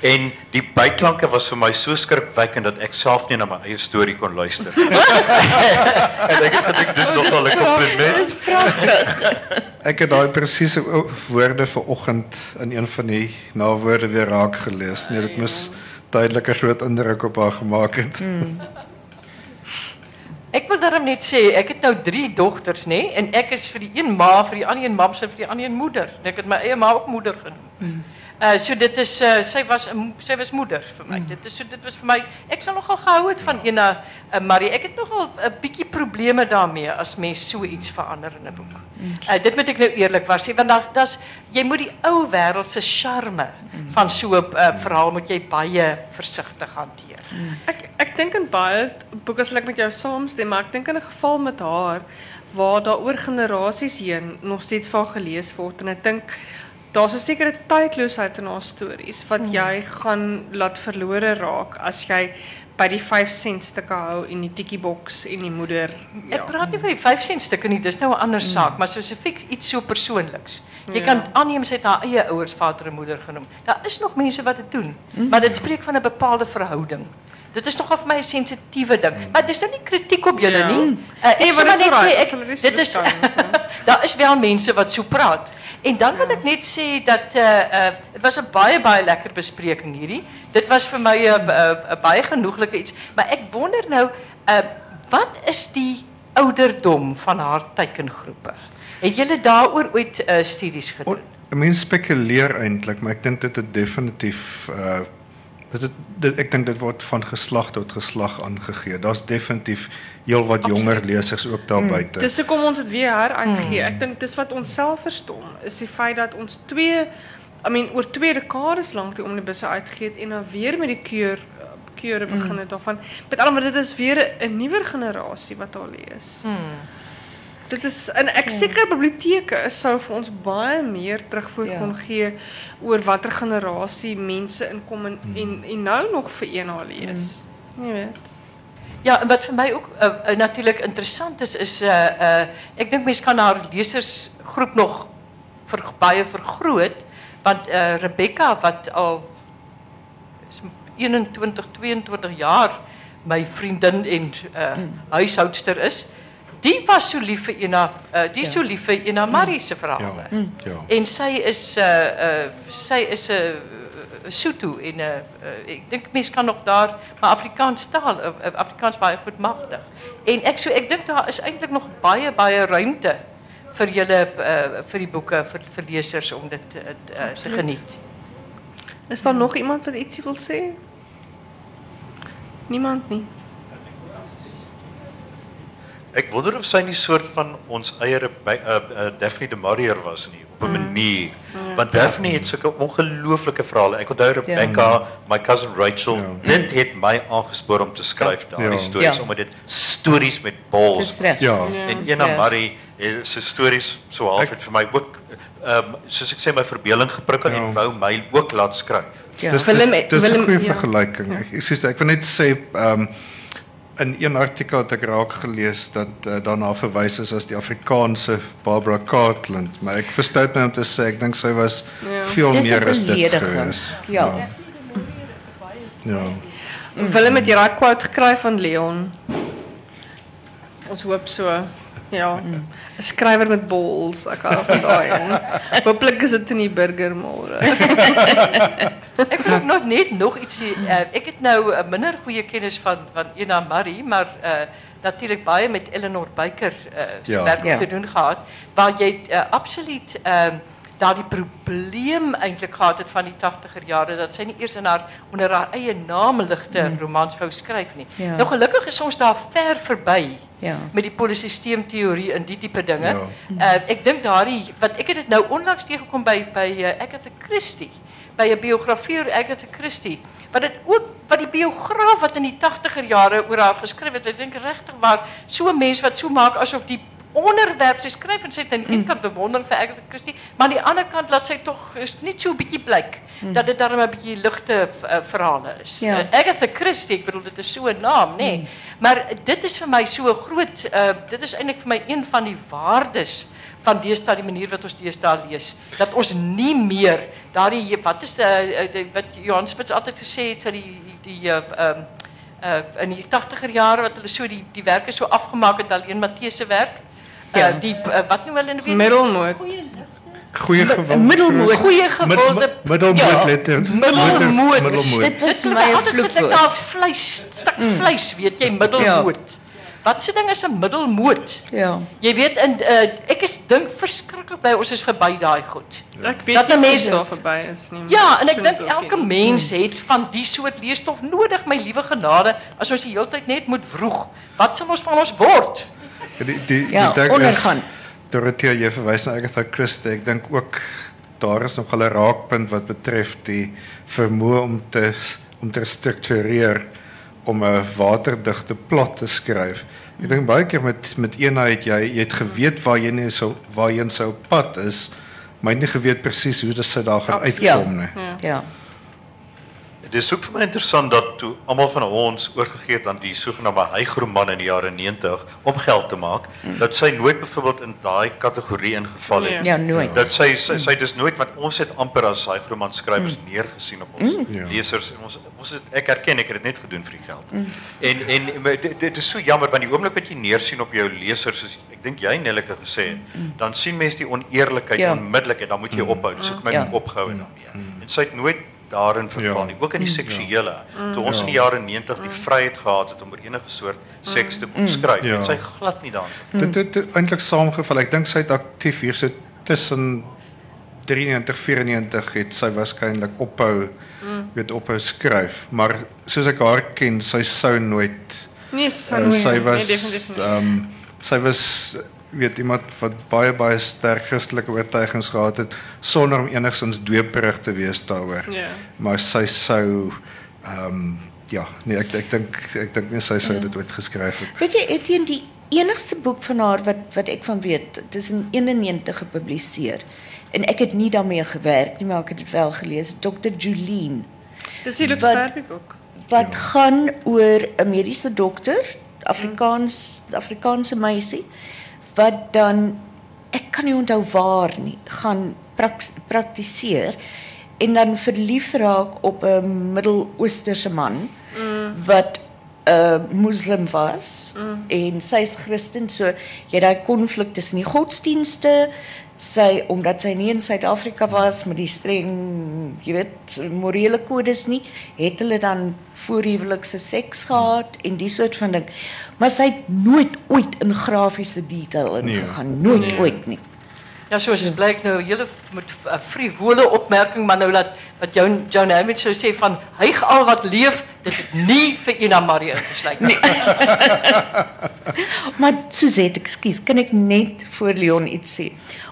en die byklanke was vir my so skrikwekkend dat ek self nie na my eie storie kon luister. en ek het gedink dis nogal 'n kompliment. Ek het daai presiese woorde vanoggend in een van die nawoorde weer raak gelees. Nee, dit moes duidelik 'n groot indruk op haar gemaak het. Ek wil daarom net sê, ek het nou 3 dogters, nê, en ek is vir die een ma, vir die ander een mamse, vir die ander een moeder. En ek het my eie ma ook moeder genoem. Uh so dit is uh, sy was sy was moeder vir my. Dit is so dit was vir my ek sal nogal gehou het van ena uh, Marie. Ek het nogal 'n bietjie probleme daarmee as mens so iets verander in 'n boek. Uh dit moet ek nou eerlikwaar sê want daar's jy moet die ou wêreld se charme van so 'n uh, verhaal moet jy baie versigtig hanteer. Ek ek dink in baie boeke sal ek met jou saamstem, maar ek dink in 'n geval met haar waar daar oor generasies heen nog steeds van gelees word en ek dink daar's 'n sekere tydloosheid in haar stories wat jy gaan laat verlore raak as jy by die 5 sent stukke hou en die tikkie boks en die moeder. Ja. Ek praat nie van die 5 sent stukke nie, dis nou 'n ander saak, maar spesifiek iets so persoonliks. Jy Ja. kan aanneem sy het haar eie ouers vader en moeder genoem. Daar is nog mense wat dit doen, maar dit spreek van 'n bepaalde verhouding. Dit is nogal vir my 'n sensitiewe ding, maar dis nou nie kritiek op julle Ja. nie. Uh, ek Nee, net sê ek dit is daar is wel mense wat so praat. En dan wil ek net sê dat uh uh dit was 'n baie baie lekker bespreking hierdie. Dit was vir my 'n 'n baie genoeglike iets, maar ek wonder nou uh wat is die ouderdom van haar teikengroepe? Het julle daaroor ooit uh studies gedoen? Mense spekuleer eintlik, maar ek dink dit het definitief uh dit het, dit ek dink dit word van geslag tot geslag aangegee. Daar's definitief heelwat jonger lesers ook daar buite. Dis hoekom ons dit weer heruitgee. Ek dink dis wat ons self verstom is die feit dat ons twee I mean oor twee dekades lank die omnibusse uitgegee het en dan weer met die keur keure begin het daarvan. Met woorde dit is weer 'n nuwer generasie wat daar lees. Hmm. Dit is en ek seker biblioteke sou vir ons baie meer terugvoer Ja. kon gee oor watter generasie mense inkom en en, en nou nog vir een lees. Jy weet. Ja, en wat vir my ook uh, uh, natuurlik interessant is is uh uh ek dink mense kan haar lesersgroep nog ver, baie vergroot want uh Rebecca wat al is 21 22 jaar my vriendin en uh huishoudster is, die was so lief vir Ina uh die is so lief vir Ina Marie se verhale. Ja. Ja. En sy is uh uh sy is 'n uh, Sotho en uh, uh ek dink mense kan nog daar maar Afrikaans taal Afrikaans baie goed magtig. En ek so ek dink daar is eintlik nog baie baie ruimte vir julle uh, vir die boeke vir, vir lesers om dit te geniet. Is daar nog iemand wat ietsie wil sê? Niemand nie. Ek wonder of sy nie soort van ons eie Rebe- uh, uh, Daphne de Maurier was nie op 'n manier. Want Daphne het sulke ongelooflike verhale. Ek onthou Rebecca, my cousin Rachel, dit het my aangespoor om te skryf daardie Ja. stories Ja. omdat dit stories met balls. Ja. En Ena. Marie eh, se stories so half het vir my ook ehm um, soos ek sê my verbeelding geprikkel ja. en wou my ook laat skryf. Ja. Dis dis, 'n goeie ja. vergelyking. Ja. Ek sê ek wil net sê ehm um, in een artikel het ek raak gelees dat uh, daarna verwys is as die Afrikaanse Barbara Cartland, maar ek verstou net om te sê ek dink sy was ja. veel Dis meer as dit gewees. Ja. Ja. ja. Willem het jy daai quote gekry van Leon? Ons hoop so. Ja. 'n Skrywer met balls, ek hou van daai een. Hooplik is dit in die burger môre. ek wil nog net nog iets sê. Uh, ek het nou 'n minder goeie kennis van van Ena Marie, maar uh natuurlik baie met Eleanor Baker uh se ja. werk ja. te doen gehad waar jy uh, absoluut ehm uh, daar die probleem eintlik gehad het van die 80er jare dat sy nie eers in haar onder haar eie naam ligte mm. romans wou skryf nie. Ja. Nou gelukkig is ons daar ver verby. Ja. Met die polisisteemteorie en die tipe dinge. Ja. Uh, ek dink daardie wat ek het dit nou onlangs teëgekom by by uh, Agatha Christie, by 'n biografie oor Agatha Christie. Wat dit ook wat die biograaf wat in die 80er jare oor haar geskryf het, ek dink regtig waar so 'n mens wat so maak asof die onderwerp sy skryf en sy het aan die een kant bewondering vir Agatha Christie, maar aan die ander kant laat sy tog is net so 'n bietjie blyk mm. dat dit darem 'n bietjie ligte uh, verhale is. Ja. Uh, Agatha Christie, ek bedoel dit is so 'n naam, nê. Nee. Mm. Maar dit is vir my so groot uh, dit is eintlik vir my een van die waardes van deesdae die manier wat ons deesdae lees dat ons nie meer daardie wat is uh, wat Johan Spitz altyd gesê het dat die die ehm uh, uh, in die 80er jare wat hulle so die die werke so afgemaak het alleen Matthee se werk ja. Uh, die uh, wat noem hulle nou weer? Middelmoot. Goeie gewilde. Middelmoot. Goeie gewilde. Middelmoot ja. letter. Middelmoot. middelmoot. Dit is my vloekwoord. Dit daar vleis, stuk mm. vleis, weet jy, middelmoot. Ja. Wat se ding is 'n middelmoot? Ja. Jy weet in uh, ek is dink verskriklik by ons is verby daai goed. Ja. Ek weet dat mense daar verby is nie. Ja, en ek dink elke mens het van die soort leesstof nodig, my liewe genade, as ons die hele tyd net moet vroeg. Wat sal ons van ons word? Die die ja, die ondergaan. Dorothea jy verwys na Agatha Christie. Ek dink ook daar is nog 'n raakpunt wat betref die vermoë om te om te struktureer om 'n waterdigte plot te skryf. Ek dink baie keer met met eenheid jy jy het geweet waar jy nie sou waarheen sou pad is, maar nie geweet presies hoe dit sou daar gaan uitkom nie. Ja. ja. Dit is ook vir my interessant dat toe almal van ons oorgegee het aan die sogenaamde hygroman in die jare 90 om geld te maak, mm. dat sy nooit byvoorbeeld in daai kategorie ingeval het. Ja, nooit. Dat sy sy, sy dis nooit wat ons het amper as hygroman skrywers mm. neergesien op ons mm. lesers en ons ons het, ek erken ek het dit net gedoen vir die geld. Mm. En en dit, dit is so jammer want die oomblik wat jy neersien op jou lesers is ek dink jy Nellike gesê mm. dan sien mense die oneerlikheid ja. onmiddellik en dan moet jy mm. ophou. Dis ook my ja. opgehou en sy het nooit daarin verval nie. Ook in die mm. seksuele. Toe ons in die jare 90 die vryheid gehad het om oor enige soort seks te kon skryf, het sy glad nie daarin verval. Dit het eintlik saamgeval. Ek dink sy het aktief hier so tussen 93 94 het sy waarskynlik ophou weet ophou skryf, maar soos ek haar ken, sy sou nooit Nee, sy, uh, sy was ehm um, sy was weet iemand wat baie baie sterk Christelike oortuigings gehad het sonder om enigsins dweeperig te wees daaroor. Ja. Maar sy sou ehm um, ja, nee ek ek dink ek dink nie sy sou ja. dit ooit geskryf het. Weet jy Etienne die enigste boek van haar wat wat ek van weet, dit is in 91 gepubliseer. En ek het nie daarmee gewerk nie, maar ek het dit wel gelees, Dr. Julien. Dis hier Lux ook. Wat ja. gaan oor 'n mediese dokter, Afrikaans Afrikaanse meisie wat dan ek kan nie onthou waar nie gaan praktiseer en dan verlief raak op 'n Midde-Oosterse man mm. wat 'n uh, moslim was mm. en sy's Christen so jy daai konflik tussen die godsdienste sy omdat sy nie in Suid-Afrika was met die streng jy weet morele kodes nie het hulle dan voorhuwelikse seks gehad en die soort van ding maar sy het nooit ooit in grafiese detail ingegaan nee. nooit nee. ooit nie Ja, soos dit blyk nou hele met uh, frivole opmerking maar nou dat wat jou John Hammond sou sê van hyg al wat leef dit het nie vir Ina Marie ingesluit nie. maar Suzette, ekskuus, kan ek net vir Leon iets sê?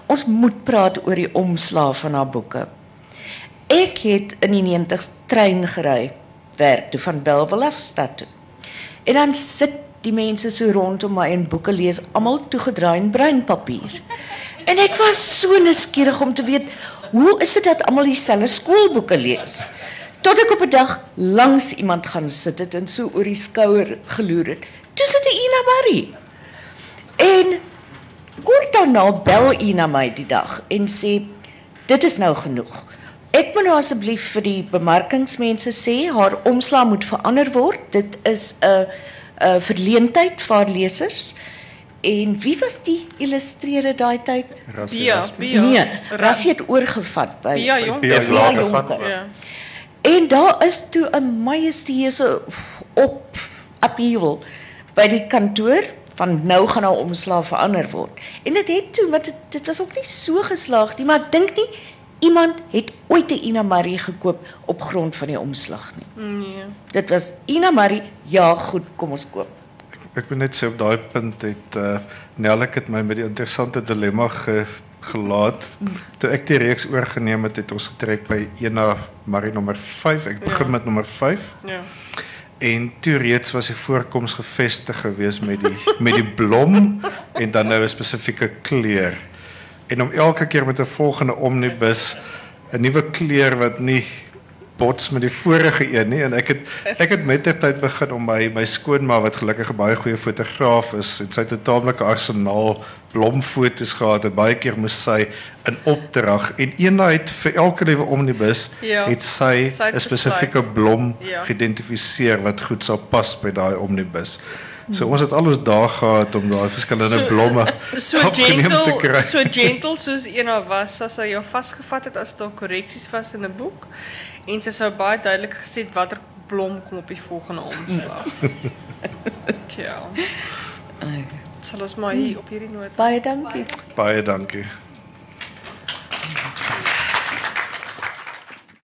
Ons moet praat oor die omslaaf van haar boeke. Ek het in die 90's trein gery werk toe van Bellville af stad toe. En dan sit die mense so rondom my en boeke lees, almal toegedraai in bruin papier. En ek was so nuuskierig om te weet hoe is dit dat almal dieselfde skoolboeke lees? Tot ek op 'n dag langs iemand gaan sit het en so oor die skouer geloer het. Toe sit Ina Marie. En kort daarna bel Ina my die dag en sê dit is nou genoeg. Ek moet nou asseblief vir die bemarkingsmense sê haar omslag moet verander word. Dit is 'n 'n verleentheid vir lesers. En wie was die illustreerder daai tyd? Bia. Bia. Nee, Rassie het oorgevat by Bia Jong. Bia Jonker. Ja. En daar is toe 'n majestueuse op upheaval by die kantoor van nou gaan nou omslag verander word. En dit het toe maar dit, dit was ook nie so geslaag nie, maar ek dink nie iemand het ooit 'n Ina Marie gekoop op grond van die omslag nie. Nee. Dit was Ina Marie, ja, goed, kom ons koop. Ek wil net sê op daai punt het uh, Nellik het my met die interessante dilemma ge, gelaat. Toe ek die reeks oorgeneem het, het ons getrek by Ena Marie nommer 5. Ek begin Ja. met nommer 5 Ja. en toe reeds was die voorkoms gevestig gewees met die met die blom en dan nou 'n spesifieke kleur. En om elke keer met 'n volgende omnibus 'n nuwe kleur wat nie bots met die vorige een nie en ek het ek het mettertyd begin om my my skoonma wat gelukkig 'n baie goeie fotograaf is en sy het 'n taamlike arsenaal blomfoto's gehad en baie keer moes sy in opdrag en het vir elke liewe omnibus Ja, het sy 'n spesifieke blom Ja. geïdentifiseer wat goed sou pas by daai omnibus. So ons het al ons dae gehad om daai verskillende So- blomme So te gentle, kry. so gentle soos Ena was, as sy jou vasgevat het as daar korreksies was in 'n boek en sy sou baie duidelik gesê het watter blom kom op die volgende omslag. Tja. Sal ons maar hier op hierdie noot Baie dankie. Baie dankie.